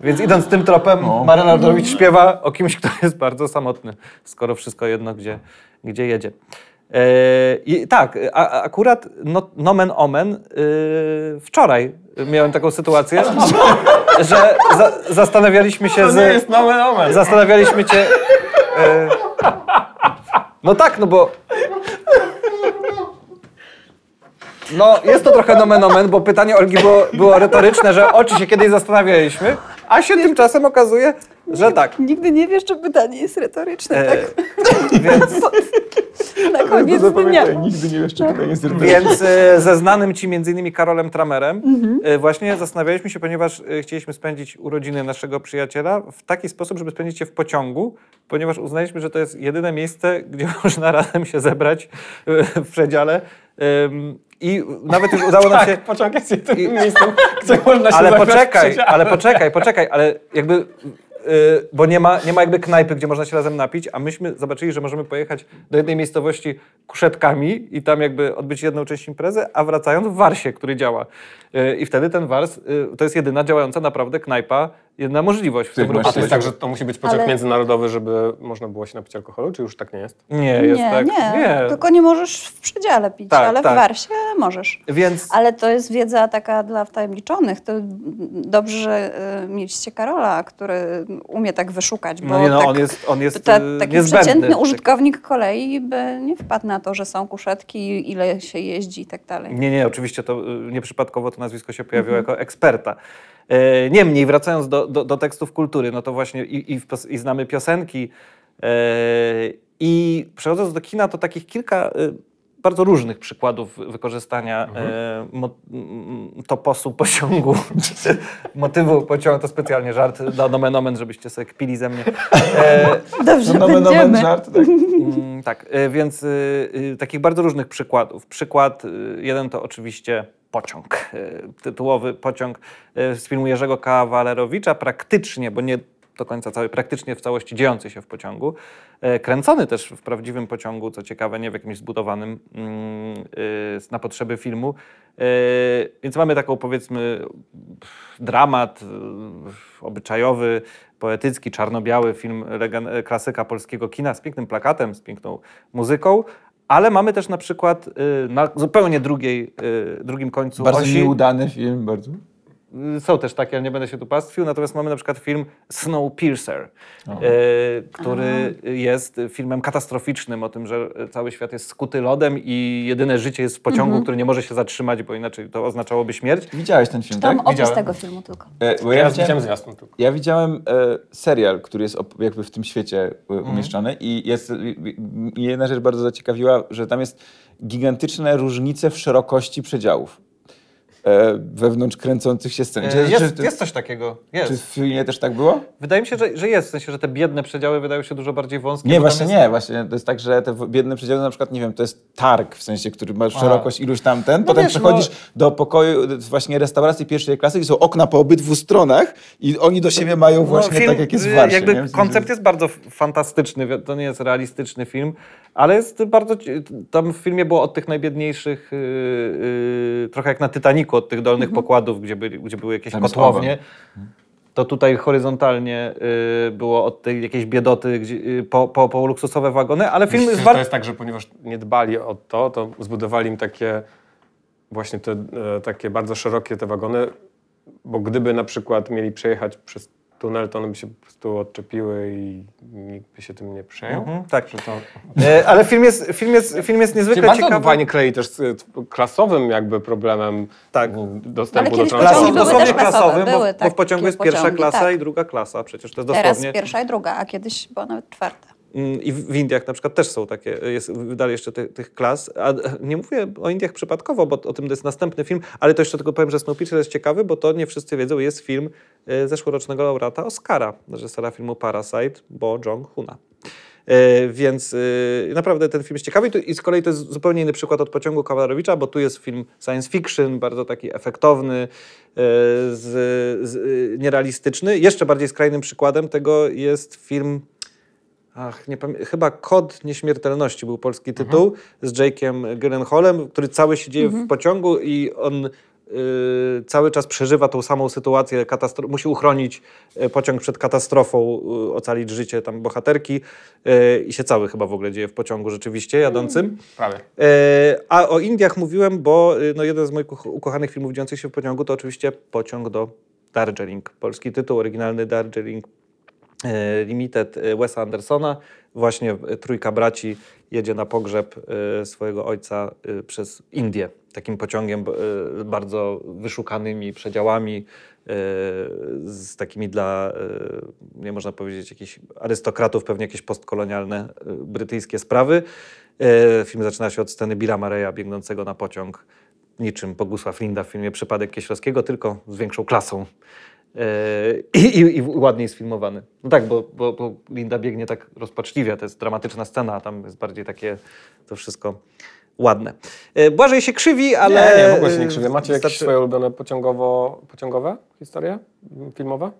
Więc idąc tym tropem, Maryla Rodowicz śpiewa o kimś, kto jest bardzo samotny, skoro wszystko jedno, gdzie, gdzie jedzie. E, I tak, a, a akurat no, nomen omen, y, wczoraj miałem taką sytuację, że za, zastanawialiśmy się z... nomen omen. Zastanawialiśmy cię. E, no tak, no bo. No, jest to trochę nomen omen, bo pytanie Olgi było, było retoryczne, że o czy się kiedyś zastanawialiśmy, a się tymczasem okazuje, że tak. Nigdy nie wiesz, czy pytanie jest retoryczne, E, tak? więc Na koniec dnia. nigdy nie wiesz, czy pytanie jest więc e, ze znanym ci między innymi Karolem Tramerem e, właśnie zastanawialiśmy się, ponieważ e, chcieliśmy spędzić urodziny naszego przyjaciela w taki sposób, żeby spędzić je w pociągu, ponieważ uznaliśmy, że to jest jedyne miejsce, gdzie można razem się zebrać e, w przedziale. I nawet już udało nam się... Tak, pociąg jest jedynym miejscem, gdzie można się Ale poczekaj, ale poczekaj, poczekaj, ale jakby. Yy, bo nie ma, nie ma jakby knajpy, gdzie można się razem napić, a myśmy zobaczyli, że możemy pojechać do jednej miejscowości kuszetkami i tam jakby odbyć jedną część imprezy, a wracając w Warsie, który działa. Yy, I wtedy ten Wars yy, to jest jedyna działająca naprawdę knajpa, jedna możliwość w tym Ty ruchu. A to jest tak, że to musi być pociąg Ale- międzynarodowy, żeby można było się napić alkoholu, czy już tak nie jest? Nie, jest nie, tak. nie, tylko nie możesz w przedziale pić, Tak, ale tak. w Warsie możesz. Więc Ale to jest wiedza taka dla wtajemniczonych. To dobrze, że y, mieliście Karola, który umie tak wyszukać, bo no nie, no, tak, on jest, on jest ta, yy, taki przeciętny użytkownik kolei by nie wpadł na to, że są kuszetki, ile się jeździ i tak dalej. Nie, nie, oczywiście to y, nieprzypadkowo to nazwisko się pojawiło jako eksperta. E, Niemniej, wracając do, do, do tekstów kultury, no to właśnie i, i, i znamy piosenki. e, I przechodząc do kina, to takich kilka y, bardzo różnych przykładów wykorzystania e, mo, m, toposu pociągu, motywu pociągu, to specjalnie żart, do nomen omen, żebyście sobie kpili ze mnie. E, Dobrze, No, nomen, będziemy. nomen, żart, tak? Mm, tak, y, więc y, takich bardzo różnych przykładów. Przykład y, jeden to oczywiście pociąg, tytułowy pociąg z filmu Jerzego Kawalerowicza, praktycznie, bo nie do końca cały, praktycznie w całości dziejący się w pociągu, e, kręcony też w prawdziwym pociągu, co ciekawe, nie w jakimś zbudowanym mm, y, na potrzeby filmu. E, Więc mamy taką powiedzmy dramat y, obyczajowy, poetycki, czarno-biały film e, klasyka polskiego kina z pięknym plakatem, z piękną muzyką, ale mamy też na przykład y, na zupełnie drugiej, drugim końcu Bardzo osi nieudany film, bardzo. Y, Są też takie, ale nie będę się tu pastwił. Natomiast mamy na przykład film Snowpiercer, y, który jest filmem katastroficznym o tym, że cały świat jest skuty lodem i jedyne życie jest w pociągu, który nie może się zatrzymać, bo inaczej to oznaczałoby śmierć. Widziałeś ten film, Tam tak? opis Widziałem. tego filmu tylko. E, bo Ja ja widziałem zwiastun tylko. ja widziałem e, serial, który jest jakby w tym świecie e, Mhm. umieszczony i jest, jedna rzecz bardzo zaciekawiła, że tam jest gigantyczne różnice w szerokości przedziałów e, wewnątrz kręcących się scen. Czy, E, Jest, czy, jest coś takiego. czy Jest. w filmie też tak było? Wydaje mi się, że, że jest. W sensie, że te biedne przedziały wydają się dużo bardziej wąskie. Nie, właśnie jest- nie. Właśnie to jest tak, że te biedne przedziały na przykład, nie wiem, to jest targ, w sensie, który ma szerokość iluś tam ten. Potem wiesz, przechodzisz do pokoju, właśnie restauracji pierwszej klasy, gdzie są okna po obydwu stronach i oni do siebie mają właśnie No, film, tak, jak jest w y, Warsie. Jakby nie? Koncept jest bardzo fantastyczny, to nie jest realistyczny film, ale jest bardzo. Tam w filmie było od tych najbiedniejszych, yy, yy, trochę jak na Titaniku, od tych dolnych pokładów, gdzie, byli, gdzie były jakieś Tam kotłownie. To tutaj horyzontalnie yy, było od tej jakiejś biedoty gdzie, yy, po, po, po luksusowe wagony, ale film Myślisz, jest że to bardzo. jest tak, że ponieważ nie dbali o to, to zbudowali im takie właśnie te e, takie bardzo szerokie te wagony, bo gdyby na przykład mieli przejechać przez tunel, to one by się po prostu odczepiły i nikt by się tym nie przejął. Mhm, tak. Czy to... E, ale film jest, film jest, film jest niezwykle bardzo ciekawy. fajnie klei też z y, klasowym jakby problemem Tak. Ale dostępu do transportu. dosłownie klasowym, bo, były bo w pociągu takie jest pierwsza pociągi, klasa tak. i druga klasa. Przecież to jest Teraz dosłownie. pierwsza i druga, a kiedyś była nawet czwarta. Mm, I w Indiach na przykład też są takie, jest wydali jeszcze ty, tych klas. A nie mówię o Indiach przypadkowo, bo o tym to jest następny film, ale to jeszcze tylko powiem, że Snowpiercer jest ciekawy, bo to nie wszyscy wiedzą, jest film e, zeszłorocznego laureata Oscara, reżysera filmu Parasite, Bo Jong-huna. E, Więc e, naprawdę ten film jest ciekawy I z kolei to jest zupełnie inny przykład od Pociągu Kawalerowicza, bo tu jest film science fiction, bardzo taki efektowny, z, z, nierealistyczny. Jeszcze bardziej skrajnym przykładem tego jest film Ach, nie pamię- chyba Kod Nieśmiertelności był polski tytuł z Jake'em Gyllenhaalem, który cały się dzieje w pociągu i on y, cały czas przeżywa tą samą sytuację, katastro- musi uchronić y, pociąg przed katastrofą, y, ocalić życie tam bohaterki i się cały chyba w ogóle dzieje w pociągu rzeczywiście jadącym. Prawie. E, A o Indiach mówiłem, bo no, jeden z moich ukochanych filmów dziejących się w pociągu to oczywiście Pociąg do Darjeeling. Polski tytuł, oryginalny Darjeeling Limited e, Wesa Andersona. Właśnie e, trójka braci jedzie na pogrzeb e, swojego ojca e, przez Indię. Takim pociągiem e, bardzo wyszukanymi przedziałami, e, z takimi dla, e, nie można powiedzieć, jakichś arystokratów, pewnie jakieś postkolonialne e, brytyjskie sprawy. E, Film zaczyna się od sceny Billa Mareya biegnącego na pociąg, niczym Bogusław Linda w filmie Przypadek Kieślowskiego, tylko z większą klasą. E, I, i, I ładniej sfilmowany. No tak, bo, bo, bo Linda biegnie tak rozpaczliwie, to jest dramatyczna scena, a tam jest bardziej takie to wszystko ładne. E, Błażej się krzywi, ale... Nie, nie, w ogóle się nie krzywię. Macie jakieś Znaczy- swoje ulubione pociągowo, pociągowe historie filmowe?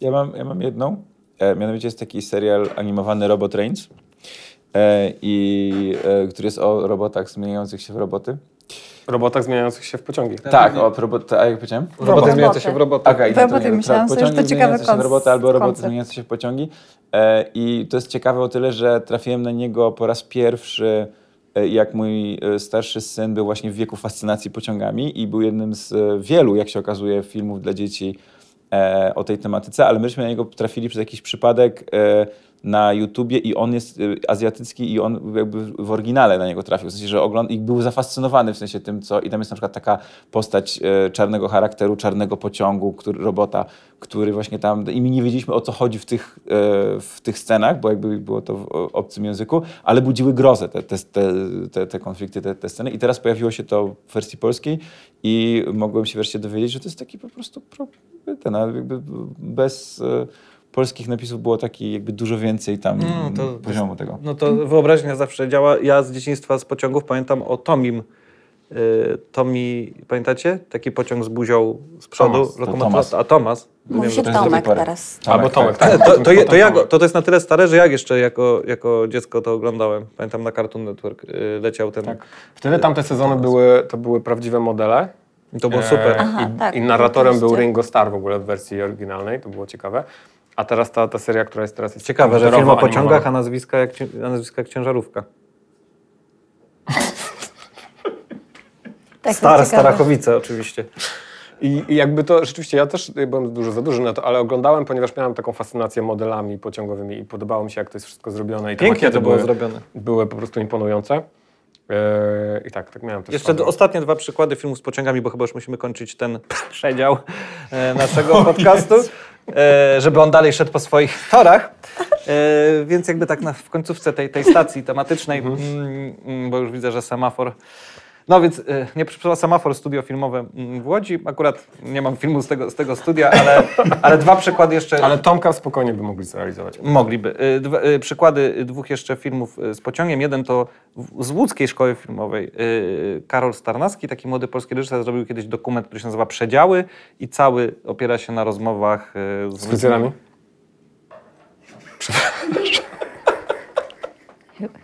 Ja mam, ja mam jedną. E, mianowicie jest taki serial animowany Robot Trains, e, i, e, który jest o robotach zmieniających się w roboty. Robotach zmieniających się w pociągi. Tak, o robot, a jak powiedziałem? Roboty zmieniające się w roboty. W no to roboty nie, myślałam sobie, że to pociągi ciekawy zmieniające się w roboty albo roboty koncept. zmieniające się w pociągi. E, I to jest ciekawe o tyle, że trafiłem na niego po raz pierwszy, e, jak mój e, starszy syn był właśnie w wieku fascynacji pociągami i był jednym z wielu, jak się okazuje, filmów dla dzieci e, o tej tematyce, ale myśmy na niego trafili przez jakiś przypadek e, na YouTubie i on jest e, azjatycki i on jakby w oryginale na niego trafił, w sensie, że ogląd i był zafascynowany w sensie tym, co i tam jest na przykład taka postać e, czarnego charakteru, czarnego pociągu, który, robota, który właśnie tam, i my nie wiedzieliśmy o co chodzi w tych, e, w tych scenach, bo jakby było to w obcym języku, ale budziły grozę te, te, te, te, konflikty, te, te sceny. I teraz pojawiło się to w wersji polskiej i mogłem się wreszcie dowiedzieć, że to jest taki po prostu pro, ten, jakby bez polskich napisów było taki jakby dużo więcej tam No, to- poziomu tego. No to wyobraźnia zawsze działa. Ja z dzieciństwa, z pociągów pamiętam o Tomim. Y, Tomi, pamiętacie? Taki pociąg z buzią z przodu. Tomas, to lokomotywa- Tomas. A Tomas. Mówi Wiem, się Tomek teraz. Albo Tomek, tak. to, to, to, ja, to, to jest na tyle stare, że jak jeszcze jako, jako dziecko to oglądałem. Pamiętam na Cartoon Network y, leciał ten. Tak. Wtedy tamte sezony były, to były prawdziwe modele. I to było super. E, Aha, I, tak, I narratorem był. Ringo Starr w ogóle w wersji oryginalnej, to było ciekawe. A teraz ta, ta seria, która jest teraz jest Ciekawe, że film o pociągach, a nazwiska jak, a nazwiska jak ciężarówka. Tak, Star, to ciekawe. Starachowice oczywiście. I, I jakby to rzeczywiście, ja też byłem dużo za duży na to, ale oglądałem, ponieważ miałem taką fascynację modelami pociągowymi i podobało mi się, jak to jest wszystko zrobione. I Pięknie to było były, zrobione. były po prostu imponujące. Eee, I tak, tak miałem też. Jeszcze fazę. d- ostatnie dwa przykłady filmów z pociągami, bo chyba już musimy kończyć ten przedział e, naszego podcastu, e, żeby on dalej szedł po swoich torach. E, więc jakby tak na, w końcówce tej, tej stacji tematycznej, mm, mm, bo już widzę, że semafor. No więc e, nie przyszła semafor studio filmowe mm, w Łodzi. Akurat nie mam filmu z tego, z tego studia, ale, ale dwa przykłady jeszcze. Ale Tomka spokojnie by mogli zrealizować. Mogliby. Y, Dwa, y, przykłady dwóch jeszcze filmów z pociągiem. Jeden to z łódzkiej szkoły filmowej. Karol Starnacki, taki młody polski reżyser, zrobił kiedyś dokument, który się nazywa Przedziały i cały opiera się na rozmowach y, Z fryzjerami?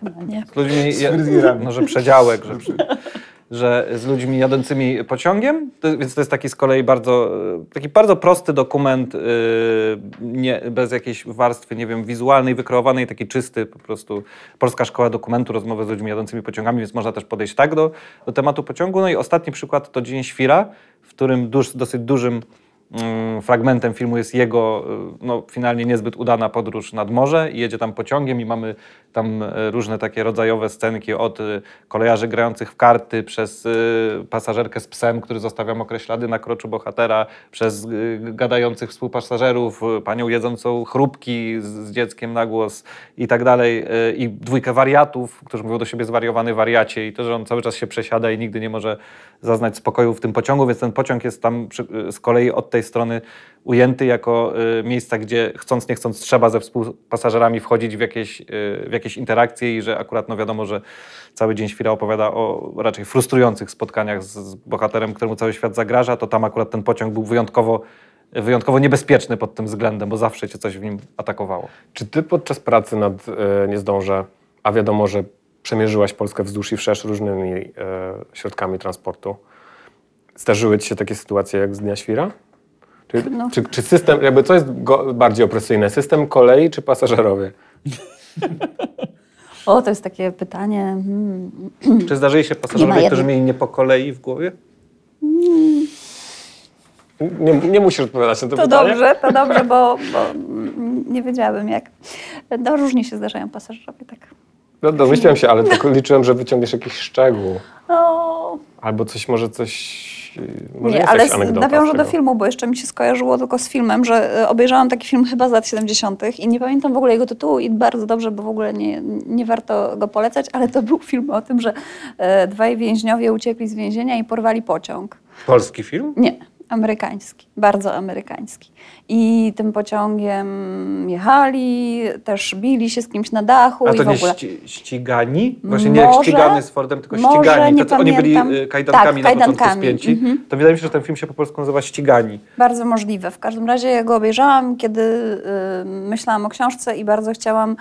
Chyba nie. z ludźmi. Z fryzjerami. No, że przedziałek, że, przy- że z ludźmi jadącymi pociągiem. To, więc to jest taki z kolei bardzo, y, taki bardzo prosty dokument, y, nie, bez jakiejś warstwy, nie wiem, wizualnej, wykreowanej, taki czysty po prostu. Polska Szkoła Dokumentu, rozmowy z ludźmi jadącymi pociągami, więc można też podejść tak do, do tematu pociągu. No i ostatni przykład to Dzień Świra, w którym duż, dosyć dużym fragmentem filmu jest jego y, no, finalnie niezbyt udana podróż nad morze i jedzie tam pociągiem i mamy tam y, różne takie rodzajowe scenki od y, kolejarzy grających w karty, przez y, pasażerkę z psem, który zostawia mokre ślady na kroczu bohatera, przez gadających współpasażerów, panią jedzącą chrupki z, dzieckiem na głos i tak dalej i dwójkę wariatów, którzy mówią do siebie zwariowany wariacie i to, że on cały czas się przesiada i nigdy nie może zaznać spokoju w tym pociągu, więc ten pociąg jest tam z kolei od tej strony ujęty jako y, miejsca, gdzie chcąc nie chcąc trzeba ze współpasażerami wchodzić w jakieś, y, w jakieś interakcje i że akurat no wiadomo, że cały dzień Świra opowiada o raczej frustrujących spotkaniach z, z bohaterem, któremu cały świat zagraża, to tam akurat ten pociąg był wyjątkowo, wyjątkowo niebezpieczny pod tym względem, bo zawsze cię coś w nim atakowało. Czy ty podczas pracy nad e, Nie zdążę, a wiadomo, że przemierzyłaś Polskę wzdłuż i wszerz różnymi e, środkami transportu, zdarzyły ci się takie sytuacje jak z Dnia Świra? Czy, No. czy, czy system, jakby co jest go, bardziej opresyjne, system kolei czy pasażerowie? O, to jest takie pytanie. Hmm. Czy zdarzyli się pasażerowie, którzy mieli nie po kolei w głowie? Nie, nie musisz odpowiadać na to, To pytanie. dobrze, to dobrze, bo, bo nie wiedziałabym jak. No różnie się zdarzają pasażerowie, tak. No, domyśliłem się, ale tylko liczyłem, że wyciągniesz jakiś szczegół. No, Albo coś, może coś... Może nie, jest ale nawiążę do filmu, bo jeszcze mi się skojarzyło tylko z filmem, że e, obejrzałam taki film chyba z lat 70. i nie pamiętam w ogóle jego tytułu i bardzo dobrze, bo w ogóle nie, nie warto go polecać, ale to był film o tym, że e, dwaj więźniowie uciekli z więzienia i porwali pociąg. Polski film? Nie, amerykański, bardzo amerykański. I tym pociągiem jechali, też bili się z kimś na dachu A i to w nie ogóle. ści, ścigani? Właśnie nie jak Może- ścigany z Fordem, tylko może, ścigani. nie To, oni byli y, kajdankami Tak, na początku spięci. mhm. To wydaje mi się, że ten film się po polsku nazywa Ścigani. Bardzo możliwe. W każdym razie ja go obejrzałam, kiedy y, myślałam o książce i bardzo chciałam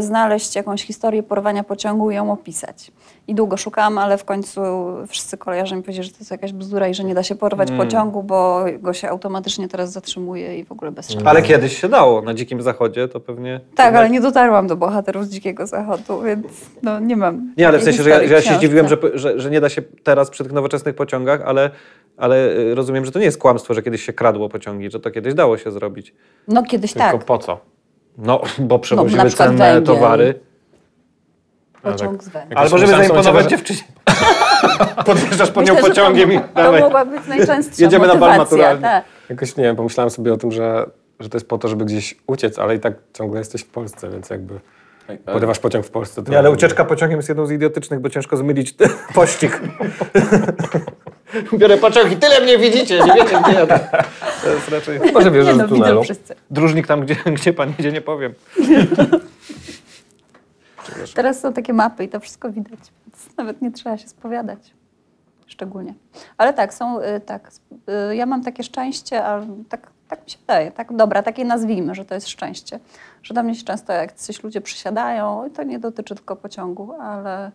znaleźć jakąś historię porwania pociągu i ją opisać. I długo szukałam, ale w końcu wszyscy koleżanki mi powiedzieli, że to jest jakaś bzdura i że nie da się porwać Mm. pociągu, bo go się automatycznie teraz zatrzymuje i w ogóle bez szans. Ale kiedyś się dało. Na Dzikim Zachodzie to pewnie... Tak, ale nie dotarłam do bohaterów z Dzikiego Zachodu, więc no nie mam. Nie, ale w sensie, że ja, że ja się książce. zdziwiłem, że, że, że nie da się teraz przy tych nowoczesnych pociągach, ale, ale y, rozumiem, że to nie jest kłamstwo, że kiedyś się kradło pociągi, że to kiedyś dało się zrobić. No kiedyś Tylko tak. po co? No, bo przewozimy przykład cenne węgiel. towary. Pociąg z. Jakoś Albo żeby zaimponować dziewczynie. Podjeżdżasz po nią Myślę, pociągiem i to, to mogła być najczęstsza Jedziemy na bal maturalny. Tak. Jakoś nie wiem, pomyślałem sobie o tym, że, że to jest po to, żeby gdzieś uciec, ale i tak ciągle jesteś w Polsce, więc jakby porywasz pociąg w Polsce. To Nie, ale ucieczka pociągiem jest jedną z idiotycznych, bo ciężko zmylić pościg. Biorę pociąg i tyle mnie widzicie, nie wiecie gdzie jadę. To jest raczej... Może wiesz, Nie że no, w widzą tunelu. wszyscy. Dróżnik tam, gdzie, gdzie pan jedzie, nie powiem. Teraz są takie mapy i to wszystko widać, więc nawet nie trzeba się spowiadać. Szczególnie. Ale tak, są, y, tak, y, ja mam takie szczęście, ale tak, tak mi się wydaje, tak dobra, takie nazwijmy, że to jest szczęście. Że do mnie się często jak coś ludzie przysiadają, i to nie dotyczy tylko pociągu, ale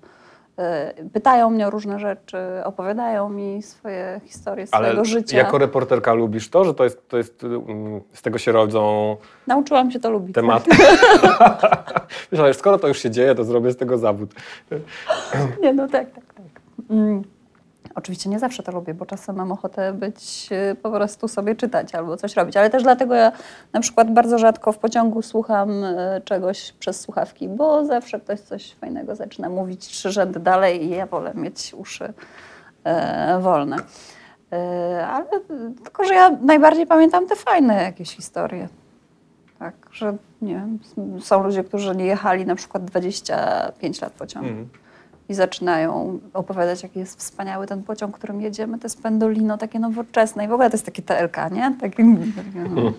y, pytają mnie o różne rzeczy, opowiadają mi swoje historie Ale swojego życia. jako reporterka lubisz to, że to jest, to jest mm, z tego się rodzą Nauczyłam się to lubić. tematy? Myślałem, że skoro to już się dzieje, to zrobię z tego zawód. Nie, no tak, tak, tak. Mm. Oczywiście nie zawsze to lubię, bo czasem mam ochotę być y, po prostu sobie czytać albo coś robić, ale też dlatego ja na przykład bardzo rzadko w pociągu słucham y, czegoś przez słuchawki, bo zawsze ktoś coś fajnego zaczyna mówić trzy rzędy dalej i ja wolę mieć uszy e, wolne. E, ale y, tylko, że ja najbardziej pamiętam te fajne jakieś historie. Tak, że nie wiem, są ludzie, którzy nie jechali na przykład 25 lat pociągiem i zaczynają opowiadać, jaki jest wspaniały ten pociąg, którym jedziemy, to jest pendolino takie nowoczesne i w ogóle to jest takie TLK, nie? Takie, no,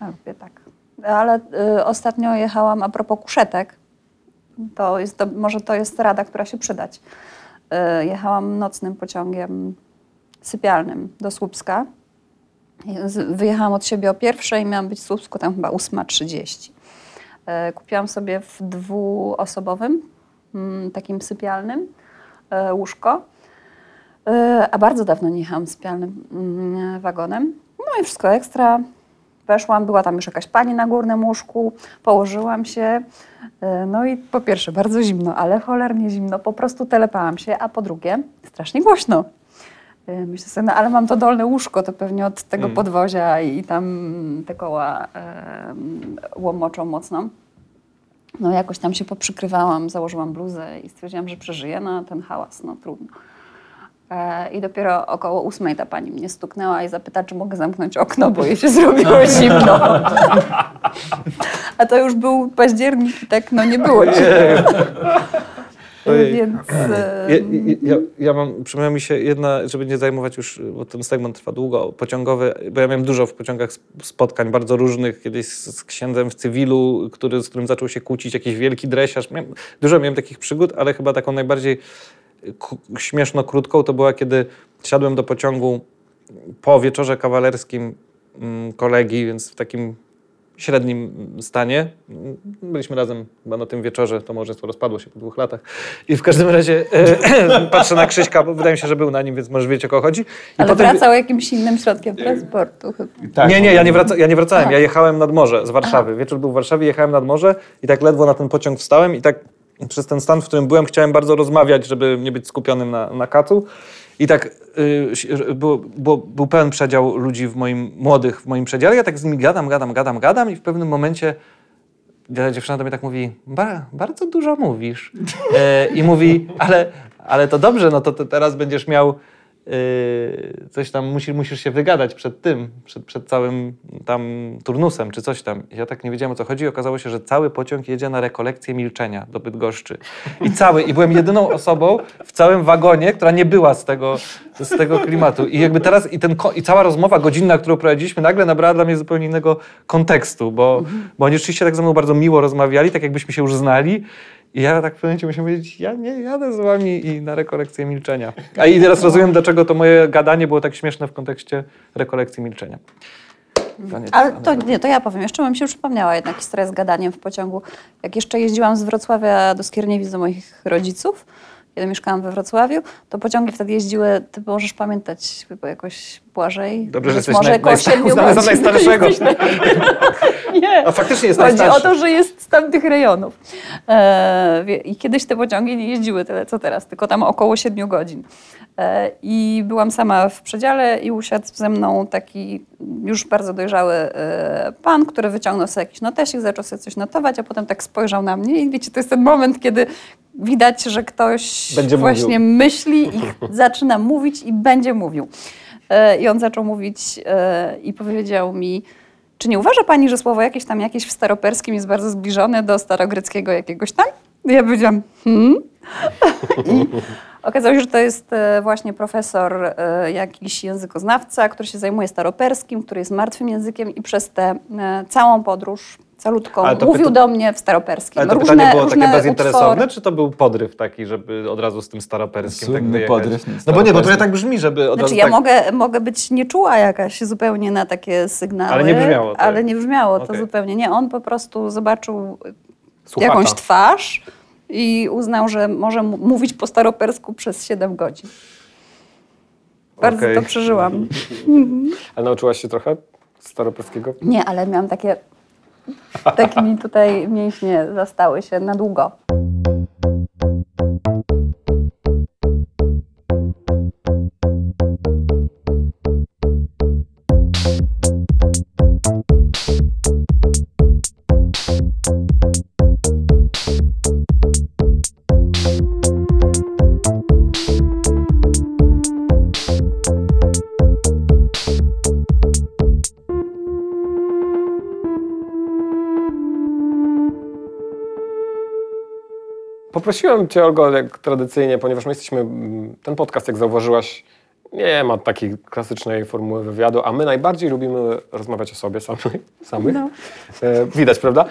ja lubię tak. Ale y, ostatnio jechałam a propos kuszetek, to jest, to, może to jest rada, która się przydać. Y, jechałam nocnym pociągiem sypialnym do Słupska. Wyjechałam od siebie o pierwszej i miałam być w Słupsku tam chyba 8.30. E, Kupiłam sobie w dwuosobowym, takim sypialnym e, łóżko. E, A bardzo dawno nie jechałam sypialnym mm, wagonem. No i wszystko ekstra. Weszłam, była tam już jakaś pani na górnym łóżku, położyłam się. E, No i po pierwsze bardzo zimno, ale cholernie zimno, po prostu telepałam się, a po drugie strasznie głośno. Myślę sobie, no ale mam to dolne łóżko, to pewnie od tego podwozia i tam te koła em, łomoczą mocno. No jakoś tam się poprzykrywałam, założyłam bluzę i stwierdziłam, że przeżyję, no ten hałas, no trudno. E, I dopiero około ósmej ta pani mnie stuknęła i zapyta, czy mogę zamknąć okno, bo jej się zrobiło zimno. A to już był październik i tak no nie było zimno. Więc... Ja, ja, ja mam, przypomniała mi się jedna, żeby nie zajmować już, bo ten segment trwa długo, pociągowy, bo ja miałem dużo w pociągach sp- spotkań, bardzo różnych, kiedyś z, z księdzem w cywilu, który, z którym zaczął się kłócić, jakiś wielki dresiarz. Miałem, dużo miałem takich przygód, ale chyba taką najbardziej śmieszno krótką to była, kiedy siadłem do pociągu po wieczorze kawalerskim mm, kolegi, więc w takim średnim stanie. Byliśmy razem chyba na tym wieczorze, to małżeństwo rozpadło się po dwóch latach. I w każdym razie e, patrzę na Krzyśka, bo wydaje mi się, że był na nim, więc może wiecie o kogo chodzi. I Ale potem- wracał jakimś innym środkiem transportu chyba. Tak, nie, nie, ja nie, wraca, ja nie wracałem, ja jechałem nad morze z Warszawy. Wieczór był w Warszawie, jechałem nad morze i tak ledwo na ten pociąg wstałem i tak przez ten stan, w którym byłem, chciałem bardzo rozmawiać, żeby nie być skupionym na, na kacu. I tak y, było, było, był pełen przedział ludzi w moim, młodych w moim przedziale. Ja tak z nimi gadam, gadam, gadam, gadam i w pewnym momencie dzie- dziewczyna do mnie tak mówi, ba, bardzo dużo mówisz. E, I mówi, ale, ale to dobrze, no to, teraz będziesz miał coś tam, musisz, musisz się wygadać przed tym, przed, przed całym tam turnusem, czy coś tam. Ja tak nie wiedziałem o co chodzi i okazało się, że cały pociąg jedzie na rekolekcję milczenia do Bydgoszczy. I cały, i byłem jedyną osobą w całym wagonie, która nie była z tego, z tego klimatu. I jakby teraz, i, ten, i cała rozmowa godzinna, którą prowadziliśmy, nagle nabrała dla mnie zupełnie innego kontekstu, bo, bo oni rzeczywiście tak ze mną bardzo miło rozmawiali, tak jakbyśmy się już znali. I ja tak w pewnym momencie musiałem powiedzieć, ja nie jadę z wami i na rekolekcję milczenia. A i teraz rozumiem, dlaczego to moje gadanie było tak śmieszne w kontekście rekolekcji milczenia. Koniec. Ale to nie, to ja powiem. Jeszcze bym się przypomniała jednak historia z gadaniem w pociągu. Jak jeszcze jeździłam z Wrocławia do Skierniewic do moich rodziców, kiedy mieszkałam we Wrocławiu, to pociągi wtedy jeździły, ty możesz pamiętać chyba jakoś Błażej. Dobrze, że jesteś może naj- za godzin. najstarszego. Nie. A faktycznie jest Chodzi o najstarszy. to, że jest z tamtych rejonów. E, I kiedyś te pociągi nie jeździły tyle, co teraz, tylko tam około 7 godzin. E, I byłam sama w przedziale i usiadł ze mną taki już bardzo dojrzały e, pan, który wyciągnął sobie jakiś notesik, zaczął sobie coś notować, a potem tak spojrzał na mnie i wiecie, to jest ten moment, kiedy widać, że ktoś Będzie właśnie myśli i zaczyna mówić i będzie mówił. E, I on zaczął mówić e, i powiedział mi, czy nie uważa pani, że słowo jakieś tam jakieś w staroperskim jest bardzo zbliżone do starogreckiego jakiegoś tam? I ja powiedziałam, hmm? I okazało się, że to jest e, właśnie profesor, jakiś językoznawca, który się zajmuje staroperskim, który jest martwym językiem i przez tę całą podróż, calutką, mówił pyta- do mnie w staroperskim. Ale to Różne- pytanie było różne takie bezinteresowne, utwory. czy to był podryw taki, żeby od razu z tym staroperskim tak Słynny wyjechać? podryw No bo nie, bo to staroperski. tak brzmi, żeby od Znaczy razu ja tak... mogę, mogę być nieczuła jakaś zupełnie na takie sygnały. Ale nie brzmiało to. Ale nie brzmiało to zupełnie. Nie, on po prostu zobaczył jakąś twarz i uznał, że może mówić po staropersku przez 7 godzin. Bardzo Okej. to przeżyłam. Ale nauczyłaś się trochę staroperskiego? Nie, ale miałam takie... Tak mi tutaj mięśnie zastały się na długo. Poprosiłem Cię, Olgo, jak tradycyjnie, ponieważ my jesteśmy, mm, ten podcast, jak zauważyłaś, nie ma takiej klasycznej formuły wywiadu, a my najbardziej lubimy rozmawiać o sobie samych. samych. No. E, widać, prawda?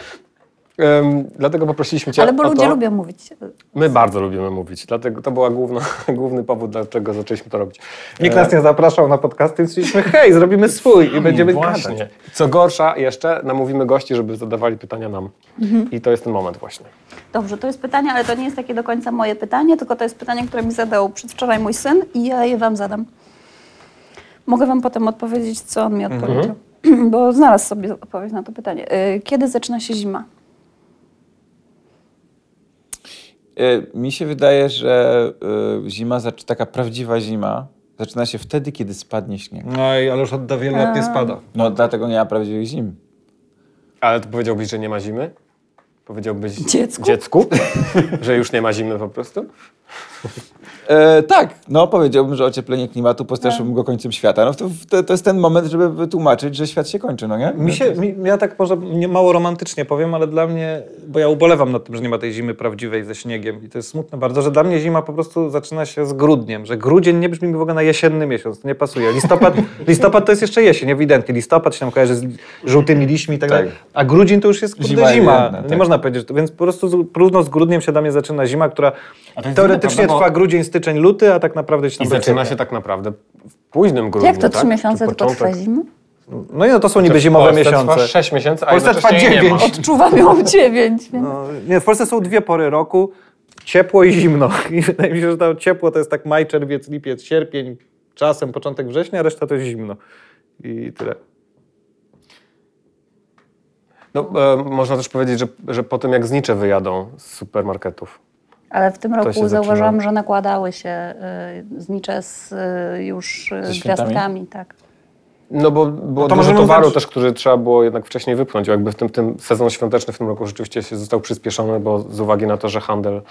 Em, dlatego poprosiliśmy Cię Ale bo o ludzie to. lubią mówić. My bardzo lubimy mówić, dlatego to był główny powód, dlaczego zaczęliśmy to robić. Nikt nas nie zapraszał na podcasty, więc stwierdziliśmy, hej, zrobimy swój i będziemy Właśnie. gadać. Co gorsza jeszcze, namówimy gości, żeby zadawali pytania nam. Mhm. I to jest ten moment właśnie. Dobrze, to jest pytanie, ale to nie jest takie do końca moje pytanie, tylko to jest pytanie, które mi zadał przedwczoraj mój syn i ja je wam zadam. Mogę wam potem odpowiedzieć, co on mi odpowiedział, bo znalazł sobie odpowiedź na to pytanie. Y, Kiedy zaczyna się zima? E, Mi się wydaje, że e, zima, taka prawdziwa zima zaczyna się wtedy, kiedy spadnie śnieg. No i ale już od wielu lat nie spada. No dlatego nie ma prawdziwych zim. Ale to powiedziałbyś, że nie ma zimy? Powiedziałbyś Dziecku? dziecku że już nie ma zimy po prostu? E, tak, no powiedziałbym, że ocieplenie klimatu postraszyłbym go końcem świata. No to, to, to jest ten moment, żeby wytłumaczyć, że świat się kończy, no nie? Mi się, mi, ja tak może mało romantycznie powiem, ale dla mnie, bo ja ubolewam nad tym, że nie ma tej zimy prawdziwej ze śniegiem i to jest smutne bardzo, że dla mnie zima po prostu zaczyna się z grudniem, że grudzień nie brzmi mi w ogóle na jesienny miesiąc, to nie pasuje. Listopad, listopad to jest jeszcze jesień, ewidentnie. Listopad się nam kojarzy z żółtymi liśćmi i tak, Tak. dalej, a grudzień to już jest kurde, Zima zima. jedna, nie tak. można powiedzieć, więc po prostu z, równo z grudniem się dla mnie zaczyna zima, która teoretycznie prawda, trwa bo- grudzień, styczeń, luty, a tak naprawdę się tam I zaczyna się tak naprawdę w późnym grudniu, Jak to tak? trzy miesiące Czy tylko trwa zima? No i no to są niby W zimowe Polsce miesiące. trwa 6 miesięcy, a W Polsce trwa jednocześnie nie ma. 9. Odczuwam ją dziewięć, więc... No, nie, w Polsce są dwie pory roku, ciepło i zimno. I wydaje mi się, że to ciepło to jest tak maj, czerwiec, lipiec, sierpień, czasem początek września, a reszta to jest zimno. I tyle. No, e, można też powiedzieć, że, że po tym jak znicze wyjadą z supermarketów. Ale w tym roku zaczyna. zauważyłam, że nakładały się y, znicze z, y, już y, Ze świętami? gwiazdkami, tak. No bo było to dużo towaru uznać- też, który trzeba było jednak wcześniej wypchnąć. Jakby w tym, tym sezon świąteczny w tym roku rzeczywiście się został przyspieszony, bo z uwagi na to, że handel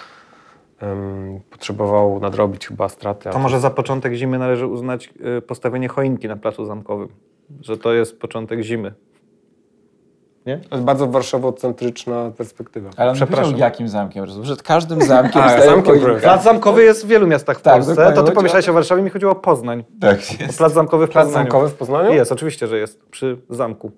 potrzebował nadrobić chyba straty. To może za początek zimy należy uznać y, postawienie choinki na placu zamkowym. Że to jest początek zimy. Nie? To jest bardzo warszawocentryczna perspektywa. Ale on nie Przepraszam. powiedział, jakim zamkiem, że przed każdym zamkiem A, zamkiem. Plac zamkowy jest w wielu miastach w Tak, Polsce. To ty pomyślałeś o Warszawie, mi chodziło o Poznań. Tak, jest. Plac zamkowy w Plac Poznaniu. zamkowy w Poznaniu? Jest, oczywiście, że jest. Przy zamku.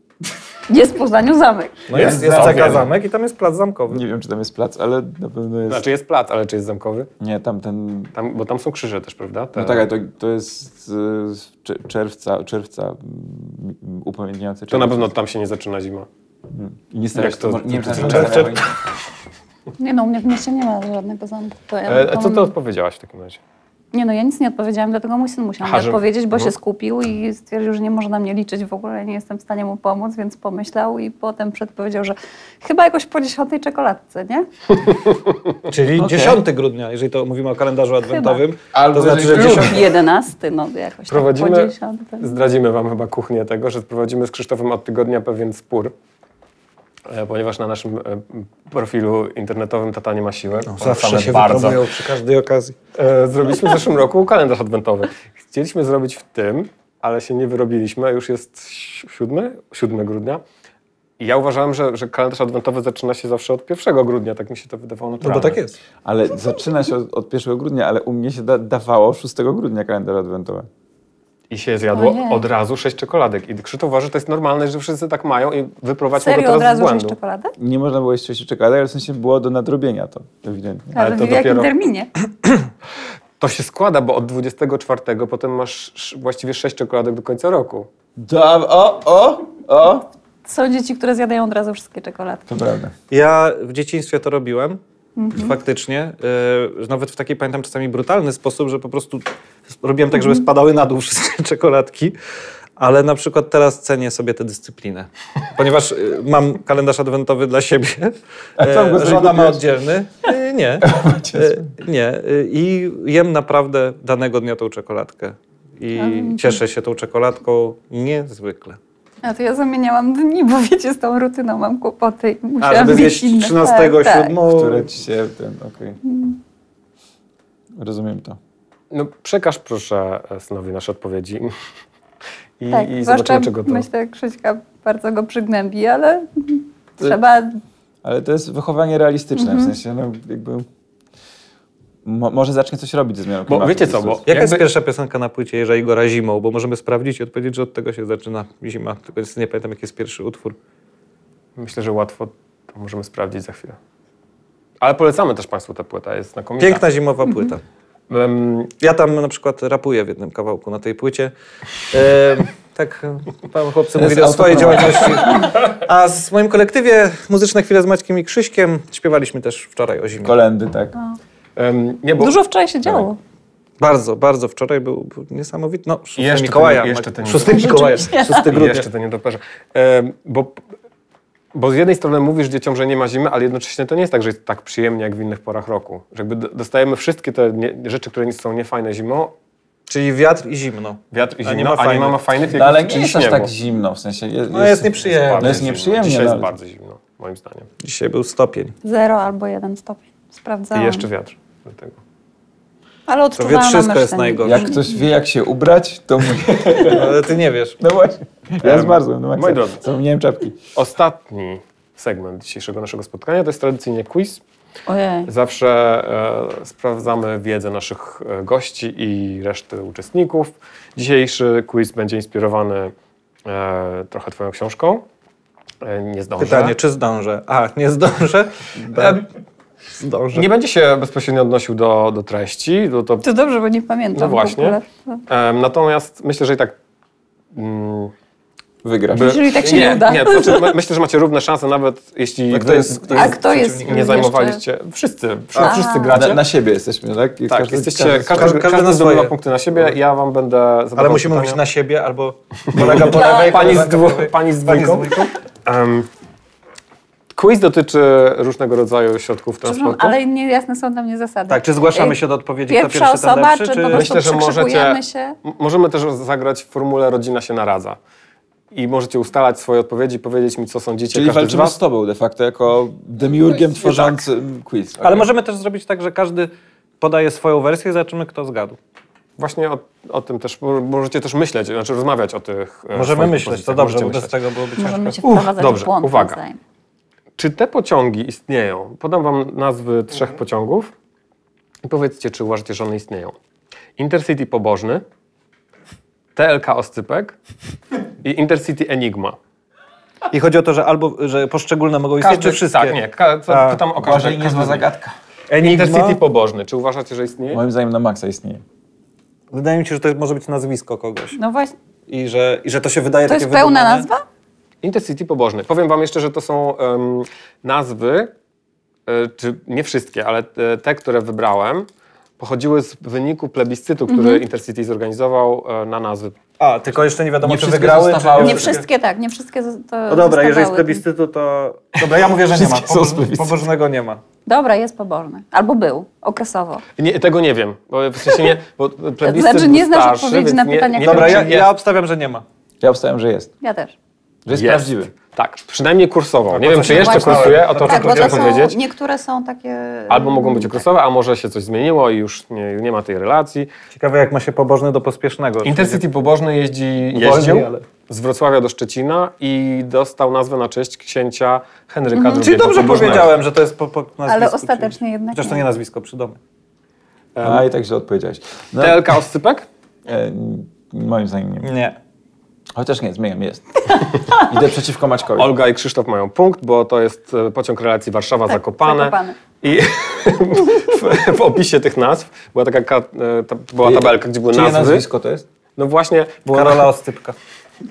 Jest w Poznaniu zamek. No jest, Jest zamek. CK Zamek i tam jest plac zamkowy. Nie wiem, czy tam jest plac, ale na pewno jest... Znaczy jest plac, ale czy jest zamkowy? Nie, tam ten... Tam, bo tam są krzyże też, prawda? Te- No tak, ale to, to jest czerwca, czerwca upamiętniający To na pewno tam się nie zaczyna zima. I nie nie to- się to- stawia Nie no, u mnie w mieście nie ma żadnego zamku. To ja, E, to co ty odpowiedziałaś w takim razie? Nie no, ja nic nie odpowiedziałam, dlatego mój syn musiał Aha, mi że- odpowiedzieć, bo Mhm. się skupił i stwierdził, że nie może na mnie liczyć w ogóle, nie jestem w stanie mu pomóc, więc pomyślał i potem przedpowiedział, że chyba jakoś po dziesiątej czekoladce, nie? Czyli Okej. 10 grudnia, jeżeli to mówimy o kalendarzu adwentowym. Albo to znaczy, że jeżeli- 10... Jedenasty, no jakoś Prowadzimy- tak po dziesiątej. Zdradzimy wam chyba kuchnię tego, że prowadzimy z Krzysztofem od tygodnia pewien spór. E, Ponieważ na naszym e, profilu internetowym Tata nie ma siły. Zawsze Polecamy się bardzo. przy każdej okazji. E, Zrobiliśmy w zeszłym roku kalendarz adwentowy. Chcieliśmy zrobić w tym, ale się nie wyrobiliśmy. Już jest 7, 7 grudnia. I ja uważałem, że, że kalendarz adwentowy zaczyna się zawsze od 1 grudnia. Tak mi się to wydawało No naturalne. bo tak jest. Ale zaczyna się od, od 1 grudnia, ale u mnie się da, dawało 6 grudnia kalendarz adwentowy. I się zjadło Ojej. od razu 6 czekoladek. I Krzysztof uważa, że to jest normalne, że wszyscy tak mają i wyprowadźmy go teraz od razu z sześć błędu. czekoladek? Nie można było jeść sześciu czekoladek, ale w sensie było do nadrobienia to, ewidentnie. Ale Ale to w jakim dopiero- terminie? To się składa, bo od 24 potem masz sz- właściwie 6 czekoladek do końca roku. Da, o, o, o! Są dzieci, które zjadają od razu wszystkie czekoladki. To prawda. Ja w dzieciństwie to robiłem. Faktycznie. Yy, nawet w taki, pamiętam, czasami brutalny sposób, że po prostu robiłem tak, żeby spadały na dół wszystkie czekoladki. Ale na przykład teraz cenię sobie tę dyscyplinę. Ponieważ y, mam kalendarz adwentowy dla siebie. A tam go E, Żona ma oddzielny. Nie. Nie. I jem naprawdę danego dnia tą czekoladkę. I cieszę się tą czekoladką niezwykle. A to ja zamieniałam dni, bo wiecie, z tą rutyną mam kłopoty i A, musiałam żeby zjeść inne. 13, Tak, tak. 7. Które ci się ten, okej. Rozumiem to. No przekaż proszę e, synowi nasze odpowiedzi. I, Tak, i zwłaszcza zobaczymy, czego to... myślę, Krzyśka bardzo go przygnębi, ale trzeba... Ale to jest wychowanie realistyczne, w sensie no, jakby... Mo, może zacznie coś robić ze zmianą Bo klimatu. wiecie co, bo. Jaka jest jakby- pierwsza piosenka na płycie Jerza Igora zimą? Bo możemy sprawdzić i odpowiedzieć, że od tego się zaczyna zima. Tylko jest- nie pamiętam, jaki jest pierwszy utwór. Myślę, że łatwo to możemy sprawdzić za chwilę. Ale polecamy też Państwu tę płytę, jest znakomita. Piękna zimowa płyta. Em, Ja tam na przykład rapuję w jednym kawałku na tej płycie. E, tak, pan chłopcy jest mówili o swojej działalności. A z moim kolektywie Muzyczne Chwile z Maćkiem i Krzyśkiem śpiewaliśmy też wczoraj o zimie. Kolendy, tak. em, nie, bo Dużo wczoraj się działo. Bardzo, bardzo. Wczoraj był, był niesamowity. No, 6 Jeszcze Mikołaja. nie- jeszcze to nie 6 było. Mikołaja. 6 I grudnia. jeszcze to nie doperzę. Em, bo, bo z jednej strony mówisz dzieciom, że nie ma zimy, ale jednocześnie to nie jest tak, że jest tak przyjemnie jak w innych porach roku. Że jakby do- dostajemy wszystkie te nie, rzeczy, które nie są niefajne zimą, Czyli wiatr i zimno. Wiatr i A nie zimno, a nie ma fajnych No, ale nie jest aż tak zimno, w sensie... Jest, No jest nieprzyjemnie. No jest zimno. nieprzyjemnie, Dzisiaj no, jest ale- bardzo zimno, moim zdaniem. Dzisiaj był stopień. Zero albo jeden stopień. Sprawdzałam. I jeszcze wiatr do tego. Ale To wietrzysko jest najgorsze. Jak ktoś wie, jak się ubrać, to... Ale ty nie wiesz. No właśnie, ja zmarzłem. No moi drodzy. Zapomniałem czapki. Ostatni segment dzisiejszego naszego spotkania to jest tradycyjnie quiz. Ojej. Zawsze e, sprawdzamy wiedzę naszych e, gości i reszty uczestników. Dzisiejszy quiz będzie inspirowany e, trochę Twoją książką. E, nie zdążę. Pytanie, czy zdążę? A, nie zdążę? E, Zdążę. nie będzie się bezpośrednio odnosił do, do treści. Do, to, To dobrze, bo nie pamiętam No właśnie. ogóle. em, natomiast myślę, że i tak. Mm, Wygrasz. by- Jeżeli tak się nie, nie uda. Nie, to znaczy, my- myślę, że macie równe szanse, nawet jeśli A kto jest- kto A kto jest nie jeszcze? zajmowaliście. Wszyscy, wszyscy, A. wszyscy Na, gracie. na siebie jesteśmy, tak? I tak, każdy- jesteście, każdy- każdy, każdy- każdy, każdy na zdobywa punkty na siebie. Ja wam będę zadawał Ale musimy pytania. mówić na siebie, albo kolega po lewej, Pani z, dwu, pani z Pani z dwójką. dwójką. Quiz dotyczy różnego rodzaju środków transportu. ale niejasne są dla mnie zasady. Tak, czy zgłaszamy Ej, się do odpowiedzi, kto Pierwsza pierwszy, ten osoba, lepszy, czy czy... po prostu Myślę, że możecie- się? Możemy też zagrać w formule rodzina się naradza. I możecie ustalać swoje odpowiedzi, powiedzieć mi, co sądzicie. Czyli każdy z walczymy was. z tobą de facto, jako demiurgiem tworzącym quiz. Ale możemy też zrobić tak, że każdy podaje swoją wersję i zobaczymy, kto zgadł. Właśnie o, o tym też mo- możecie też myśleć, znaczy rozmawiać o tych. e, Możemy myśleć, to propozycjach. dobrze, Możecie bo bez myśleć. tego byłoby ciężko. Możemy cię wprowadzać dobrze, w błąd. uwaga. Czy te pociągi istnieją? Podam wam nazwy trzech pociągów i powiedzcie, czy uważacie, że one istnieją. Intercity Pobożny, TLK Oscypek i Intercity Enigma. I chodzi o to, że albo że poszczególne mogą istnieć, czy wszystkie? Tak, nie. Ka, co, A, pytam o każdy. niezła każdy zagadka. Enigma, Intercity Pobożny. Czy uważacie, że istnieje? Moim zdaniem na maksa istnieje. wydaje mi się, że to może być nazwisko kogoś. No właśnie, I że, i że to się wydaje to takie jest pełna wydumane. nazwa? Intercity Pobożny. Powiem wam jeszcze, że to są em, nazwy, e, czy nie wszystkie, ale te, te, które wybrałem, pochodziły z wyniku plebiscytu, który Mhm. Intercity zorganizował e, na nazwy. A, tylko jeszcze nie wiadomo, Nie czy wygrały, zostawały. Nie wszystkie tak, nie wszystkie to No dobra, jeżeli z zostawały. plebiscytu, to... Dobra, ja mówię, że nie ma. Poboż... Pobożnego nie ma. Dobra, jest pobożny. Albo był, okresowo. Nie, tego nie wiem, bo w sensie nie, bo plebiscyt Znaczy, nie znasz starszy, odpowiedzi na nie, pytania, nie które- Dobra, ja, ja obstawiam, że nie ma. Ja obstawiam, że jest. Ja też. Że jest, Jest. prawdziwy. Tak, przynajmniej kursowo. Nie bo wiem, czy nie jeszcze właśnie. kursuje, o to Tak, są, powiedzieć. niektóre są takie... Albo mogą być tak. okresowe, a może się coś zmieniło i już nie, nie ma tej relacji. Ciekawe, jak ma się pobożny do pospiesznego. Intercity Pobożny jeździ, jeździł ale- z Wrocławia do Szczecina i dostał nazwę na cześć księcia Henryka Mhm. II Czyli dobrze Pobożnego. powiedziałem, że to jest po, po nazwisku. Ale ostatecznie czyli... jednak Chociaż to nie. nie nazwisko, przydomy. A i tak źle odpowiedziałeś. No, TLK Oscypek? e, moim zdaniem nie. Nie. Chociaż nie, zmieniam, jest. Idę przeciwko Maćkowi. Olga i Krzysztof mają punkt, bo to jest e, pociąg relacji Warszawa-Zakopane. Zakopane. I w, w opisie tych nazw była taka ka- e, ta, była tabelka, gdzie były Czyje nazwy. nazwisko to jest? No właśnie, było Karola Oscypka.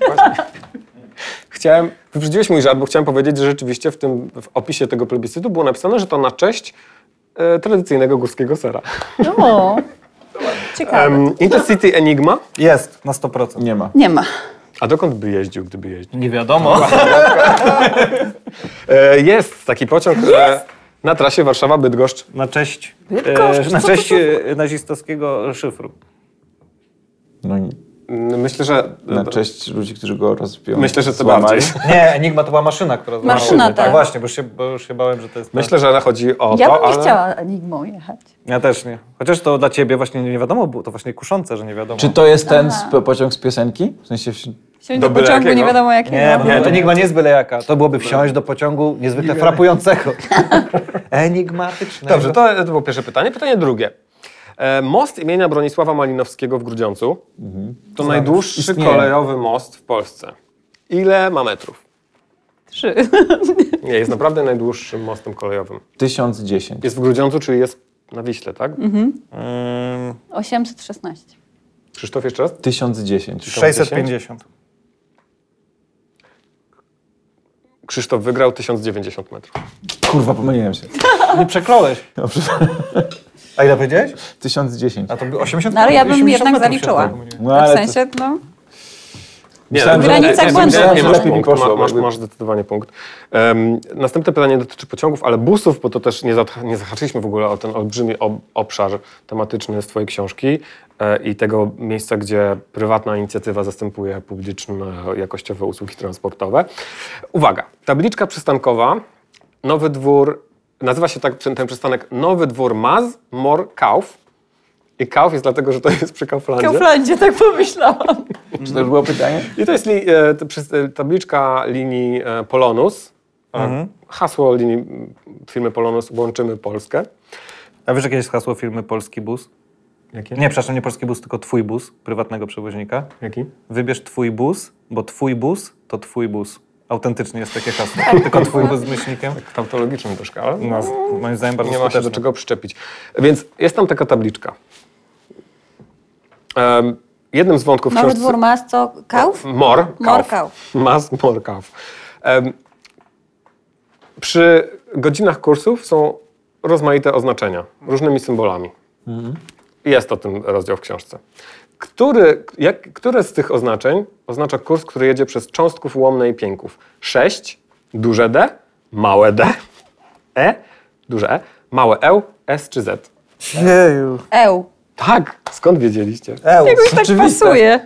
Chciałem, wyprzedziłeś mój żart, bo chciałem powiedzieć, że rzeczywiście w tym w opisie tego plebiscytu było napisane, że to na cześć e, tradycyjnego górskiego sera. No, ciekawe. Um, Intercity Enigma. Jest, na 100%. Nie ma. Nie ma. A dokąd by jeździł, gdyby jeździł? Nie wiadomo. E, jest taki pociąg e, na trasie Warszawa-Bydgoszcz. Na cześć, Bydgoszcz, e, na co to cześć za- e, nazistowskiego szyfru. No, i Myślę, że... na cześć ludzi, którzy go rozbiją. Myślę, że to bardziej. Nie, Enigma to była maszyna, która Maszyna, złamała. tak. Właśnie, bo już, się, bo już się bałem, że to jest... ta- Myślę, że chodzi o Ja to, bym nie ale... chciała Enigmą jechać. Ja też nie. Chociaż to dla ciebie właśnie nie wiadomo było, to właśnie kuszące, że nie wiadomo. Czy to jest ten z, pociąg z piosenki? W sensie... w- Wsiąść Do do, pociągu jakiego? nie wiadomo jakiego. Nie, Nie, to- Enigma nie jest byle jaka. To byłoby wsiąść do pociągu niezwykle frapującego. Enigmatycznego. Dobrze, to, to było pierwsze pytanie. Pytanie drugie. E, Most imienia Bronisława Malinowskiego w Grudziądzu to najdłuższy Istnieje. kolejowy most w Polsce. Ile ma metrów? Trzy. Nie, jest naprawdę najdłuższym mostem kolejowym. 1010. Jest w Grudziądzu, czyli jest na Wiśle, tak? Mm, 816. Krzysztof jeszcze raz? 1010. 650. Krzysztof wygrał 1090 metrów. Kurwa, pomyliłem się. Nie przekląłeś. Dobrze. A ile powiedziałeś? 1010. A to by 80 No ale ja bym 80 jednak metrów się zaliczyła. tak pomyliłem. No, w ale to- sensie, no, Myślałem, że- granicach nie, błędu. nie, nie, nie masz punkt, poszło, ma, masz, masz zdecydowanie punkt. Um, następne pytanie dotyczy pociągów, ale busów, bo to też nie, zah- nie zahaczyliśmy w ogóle o ten olbrzymi ob, obszar tematyczny z Twojej książki e, i tego miejsca, gdzie prywatna inicjatywa zastępuje publiczne, jakościowe usługi transportowe. Uwaga, tabliczka przystankowa, Nowy Dwór, nazywa się tak ten przystanek Nowy Dwór Maz Mor Kauf. I Kauf jest dlatego, że to jest przy Kauflandzie. Kauflandzie, tak pomyślałam. Czy to już było pytanie? I to jest li, e, to przez- e, tabliczka linii e, Polonus. E, Hasło linii m, firmy Polonus Łączymy Polskę. A wiesz, jakie jest hasło firmy Polski Bus? Jakie? Nie, przepraszam, nie Polski Bus, tylko Twój Bus, prywatnego przewoźnika. Jaki? Wybierz Twój bus, bo Twój bus to Twój bus. Autentycznie jest takie hasło. Tylko Twój bus z myślnikiem. Tautologicznym troszkę, ale No, moim zdaniem bardzo nie ma się do czego przyczepić. Więc jest tam taka tabliczka. Jednym z wątków Nowy książce- dwór mas, co? Kauf? Mor. Mor Kauf. Mas Mor Kauf. Em, przy godzinach kursów są rozmaite oznaczenia, różnymi symbolami. Jest o tym rozdział w książce. Który, jak, które z tych oznaczeń oznacza kurs, który jedzie przez cząstków Łomne i Pięków? 6, duże D, małe D, E, duże E, małe E, S czy Z? Jeju. Eł. Tak, skąd wiedzieliście? Eł. Jakoś tak pasuje.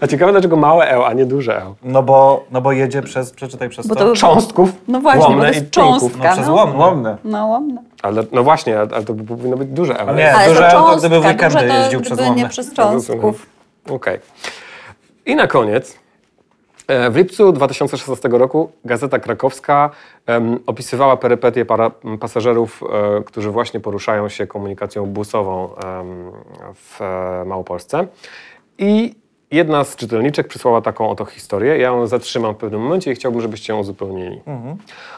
A ciekawe, dlaczego małe E, a nie duże E? No bo, no bo jedzie przez, przeczytaj przez Bo to. to- Cząstków No właśnie, bo to Łomne jest i cząstka. No przez no. łomne. Łomne. No łomne. Ale, no właśnie, ale to powinno być duże E. nie. Ale duże to to gdyby w weekendy jeździł przez gdyby nie łomne. przez cząstków. Okej. I na koniec, w lipcu 2016 roku Gazeta Krakowska opisywała perypetie para, pasażerów, e, którzy właśnie poruszają się komunikacją busową w e, Małopolsce. I jedna z czytelniczek przysłała taką oto historię. Ja ją zatrzymam w pewnym momencie i chciałbym, żebyście ją uzupełnili.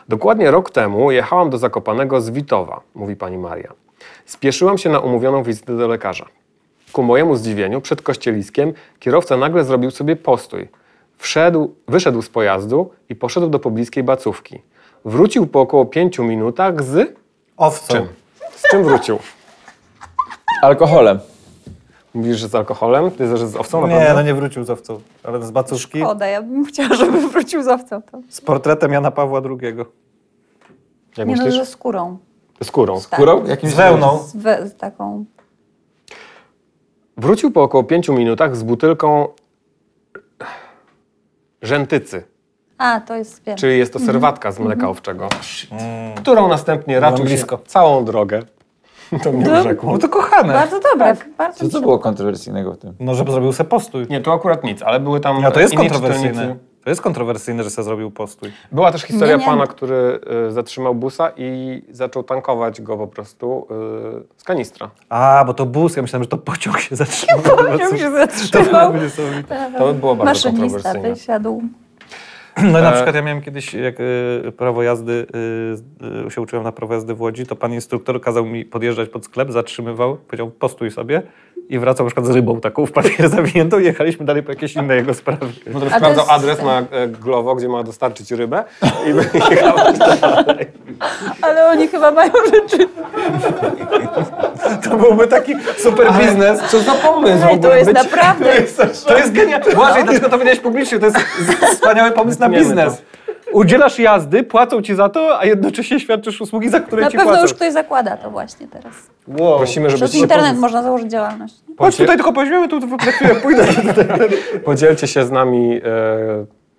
Dokładnie rok temu jechałam do Zakopanego z Witowa, mówi pani Maria. Spieszyłam się na umówioną wizytę do lekarza. Ku mojemu zdziwieniu, przed kościeliskiem kierowca nagle zrobił sobie postój. Wszedł, wyszedł z pojazdu i poszedł do pobliskiej bacówki. Wrócił po około pięciu minutach z... Owcą. Czym? Z czym wrócił? Alkoholem. Mówisz, że z alkoholem? Ty, że z owcą Nie, naprawdę? no nie wrócił z owcą, ale z bacuszki. Oda, ja bym chciała, żeby wrócił z owcą. To. Z portretem Jana Pawła II. Jak Nie no, myślisz? że skórą. Skórą. Tak. Kurą? Jakimś Z wełną. Z, we, z taką... Wrócił po około pięciu minutach z butelką rzętycy. A, to jest, wiem. Czyli jest to serwatka z mleka owczego, którą następnie raczył się blisko. całą drogę. To mnie No. urzekło. No to kochane. Bardzo dobre. Bardzo Co mi to się było kontrowersyjnego w tym? No, żeby zrobił se postój. Nie, tu akurat nic, ale były tam No to jest inni kontrowersyjne. czytelnicy. To jest kontrowersyjne, że se zrobił postój. Była też historia Nie, nie. pana, który y, zatrzymał busa i zaczął tankować go po prostu y, z kanistra. A, bo to bus, ja myślałem, że to pociąg się zatrzymał. Pociąg się zatrzymał. To było bardzo Maszynista kontrowersyjne. wysiadł. No i na E, przykład ja miałem kiedyś, jak y, prawo jazdy, y, się uczyłem na prawo jazdy w Łodzi, to pan instruktor kazał mi podjeżdżać pod sklep, zatrzymywał, powiedział postój sobie i wracał na przykład z rybą taką w papier zawiniętą i jechaliśmy dalej po jakieś inne jego sprawy. No to A to sprawdzał jest- adres na e, Glovo, gdzie ma dostarczyć rybę i wyjechał dalej. Ale oni chyba mają rzeczy. To byłby taki super biznes. Co za pomysł Ej, to jest być- naprawdę... To jest genialne. Błażej, dlaczego to powiedziałeś publicznie? To jest wspaniały pomysł na Wytniemy biznes. Udzielasz jazdy, płacą ci za to, a jednocześnie świadczysz usługi, za które Na ci pewno płacą. już ktoś zakłada to właśnie teraz. Wow. Prosimy, Przez żebyście internet podziel- można założyć działalność. Chodź tutaj, tylko poweźmiemy tu za chwilę, pójdę. podzielcie się z nami e,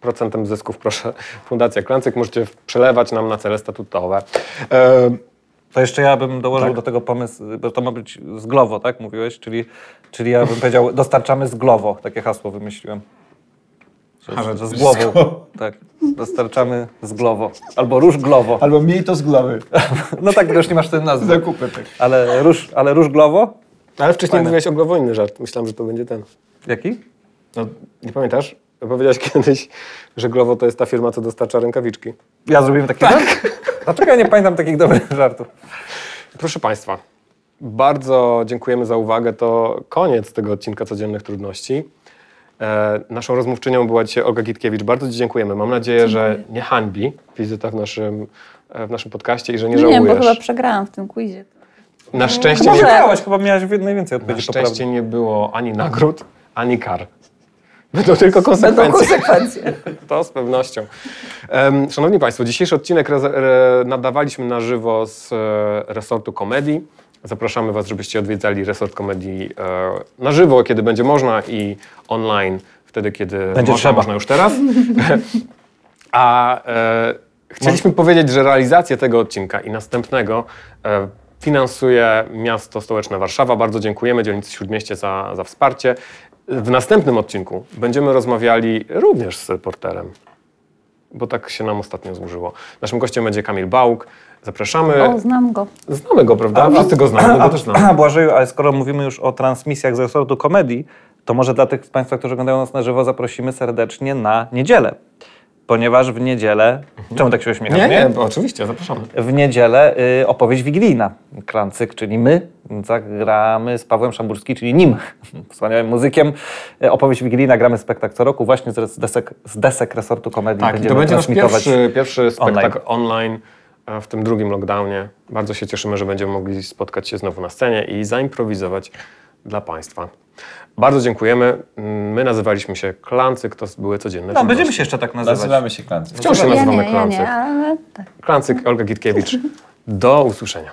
procentem zysków, proszę. Fundacja Klancyk, możecie przelewać nam na cele statutowe. E, To jeszcze ja bym dołożył Tak. do tego pomysł, bo to ma być z Glovo, tak mówiłeś? Czyli, czyli ja bym powiedział, dostarczamy z Glovo. Takie hasło wymyśliłem. Że, że, z głową. Tak. Dostarczamy z Glovo. Albo róż Glovo. Albo miej to z głowy. No tak, już nie masz wtedy nazwy. Zakupy tak. Ale róż, ale róż Glovo? ale wcześniej Fajne. mówiłeś o Glovo inny żart. Myślałem, że to będzie ten. Jaki? No, nie pamiętasz? Powiedziałeś kiedyś, że Glovo to jest ta firma, co dostarcza rękawiczki. Ja zrobiłem taki żart? Dlaczego ja nie pamiętam takich dobrych żartów? Proszę Państwa, bardzo dziękujemy za uwagę. To koniec tego odcinka Codziennych Trudności. E, naszą rozmówczynią była dzisiaj Olga Gitkiewicz. Bardzo Ci dziękujemy. Mam nadzieję, że nie hańbi wizyta w naszym, e, w naszym podcaście i że nie Nie żałujesz. bo chyba przegrałam w tym quizie. Na szczęście, Może. nie, Miałaś, chyba miałaś najwięcej na odpowiedzi szczęście poprawnych. nie było ani nagród, ani kar. Będą tylko Będą konsekwencje. konsekwencje. To z pewnością. Em, Szanowni Państwo, dzisiejszy odcinek nadawaliśmy na żywo z e, resortu komedii. Zapraszamy Was, żebyście odwiedzali resort komedii e, na żywo, kiedy będzie można i online, wtedy, kiedy Będzie można, trzeba. można już teraz. A e, chcieliśmy powiedzieć, że realizację tego odcinka i następnego e, finansuje miasto stołeczne Warszawa. Bardzo dziękujemy dzielnicy Śródmieście za, za wsparcie. W następnym odcinku będziemy rozmawiali również z reporterem, bo tak się nam ostatnio złożyło. Naszym gościem będzie Kamil Bałk. Zapraszamy. O, znam go. Znamy go, prawda? Wszyscy go znamy, go też znamy. A Błażeju, ale skoro mówimy już o transmisjach z resortu komedii, to może dla tych z Państwa, którzy oglądają nas na żywo, zaprosimy serdecznie na niedzielę. Ponieważ w niedzielę... Czemu tak się uśmiechasz? Nie, nie, bo oczywiście, zapraszamy. W niedzielę y, opowieść wigilijna. Klancyk, czyli my, zagramy z Pawłem Szamburskim, czyli nim, wspaniałym muzykiem. Y, opowieść wigilijna, gramy spektakl co roku właśnie z, z, desek, z desek resortu komedii. Tak, i to będzie nasz pierwszy, pierwszy spektakl online. online. W tym drugim lockdownie. Bardzo się cieszymy, że będziemy mogli spotkać się znowu na scenie i zaimprowizować dla Państwa. Bardzo dziękujemy. My nazywaliśmy się Klancyk, to były codzienne No, będziemy się jeszcze tak nazywać. Nazywamy się Klancy. Wciąż się Ja nazywamy nie, ja Klancyk. nie, ale tak. Klancyk, Olga Gitkiewicz. Do usłyszenia.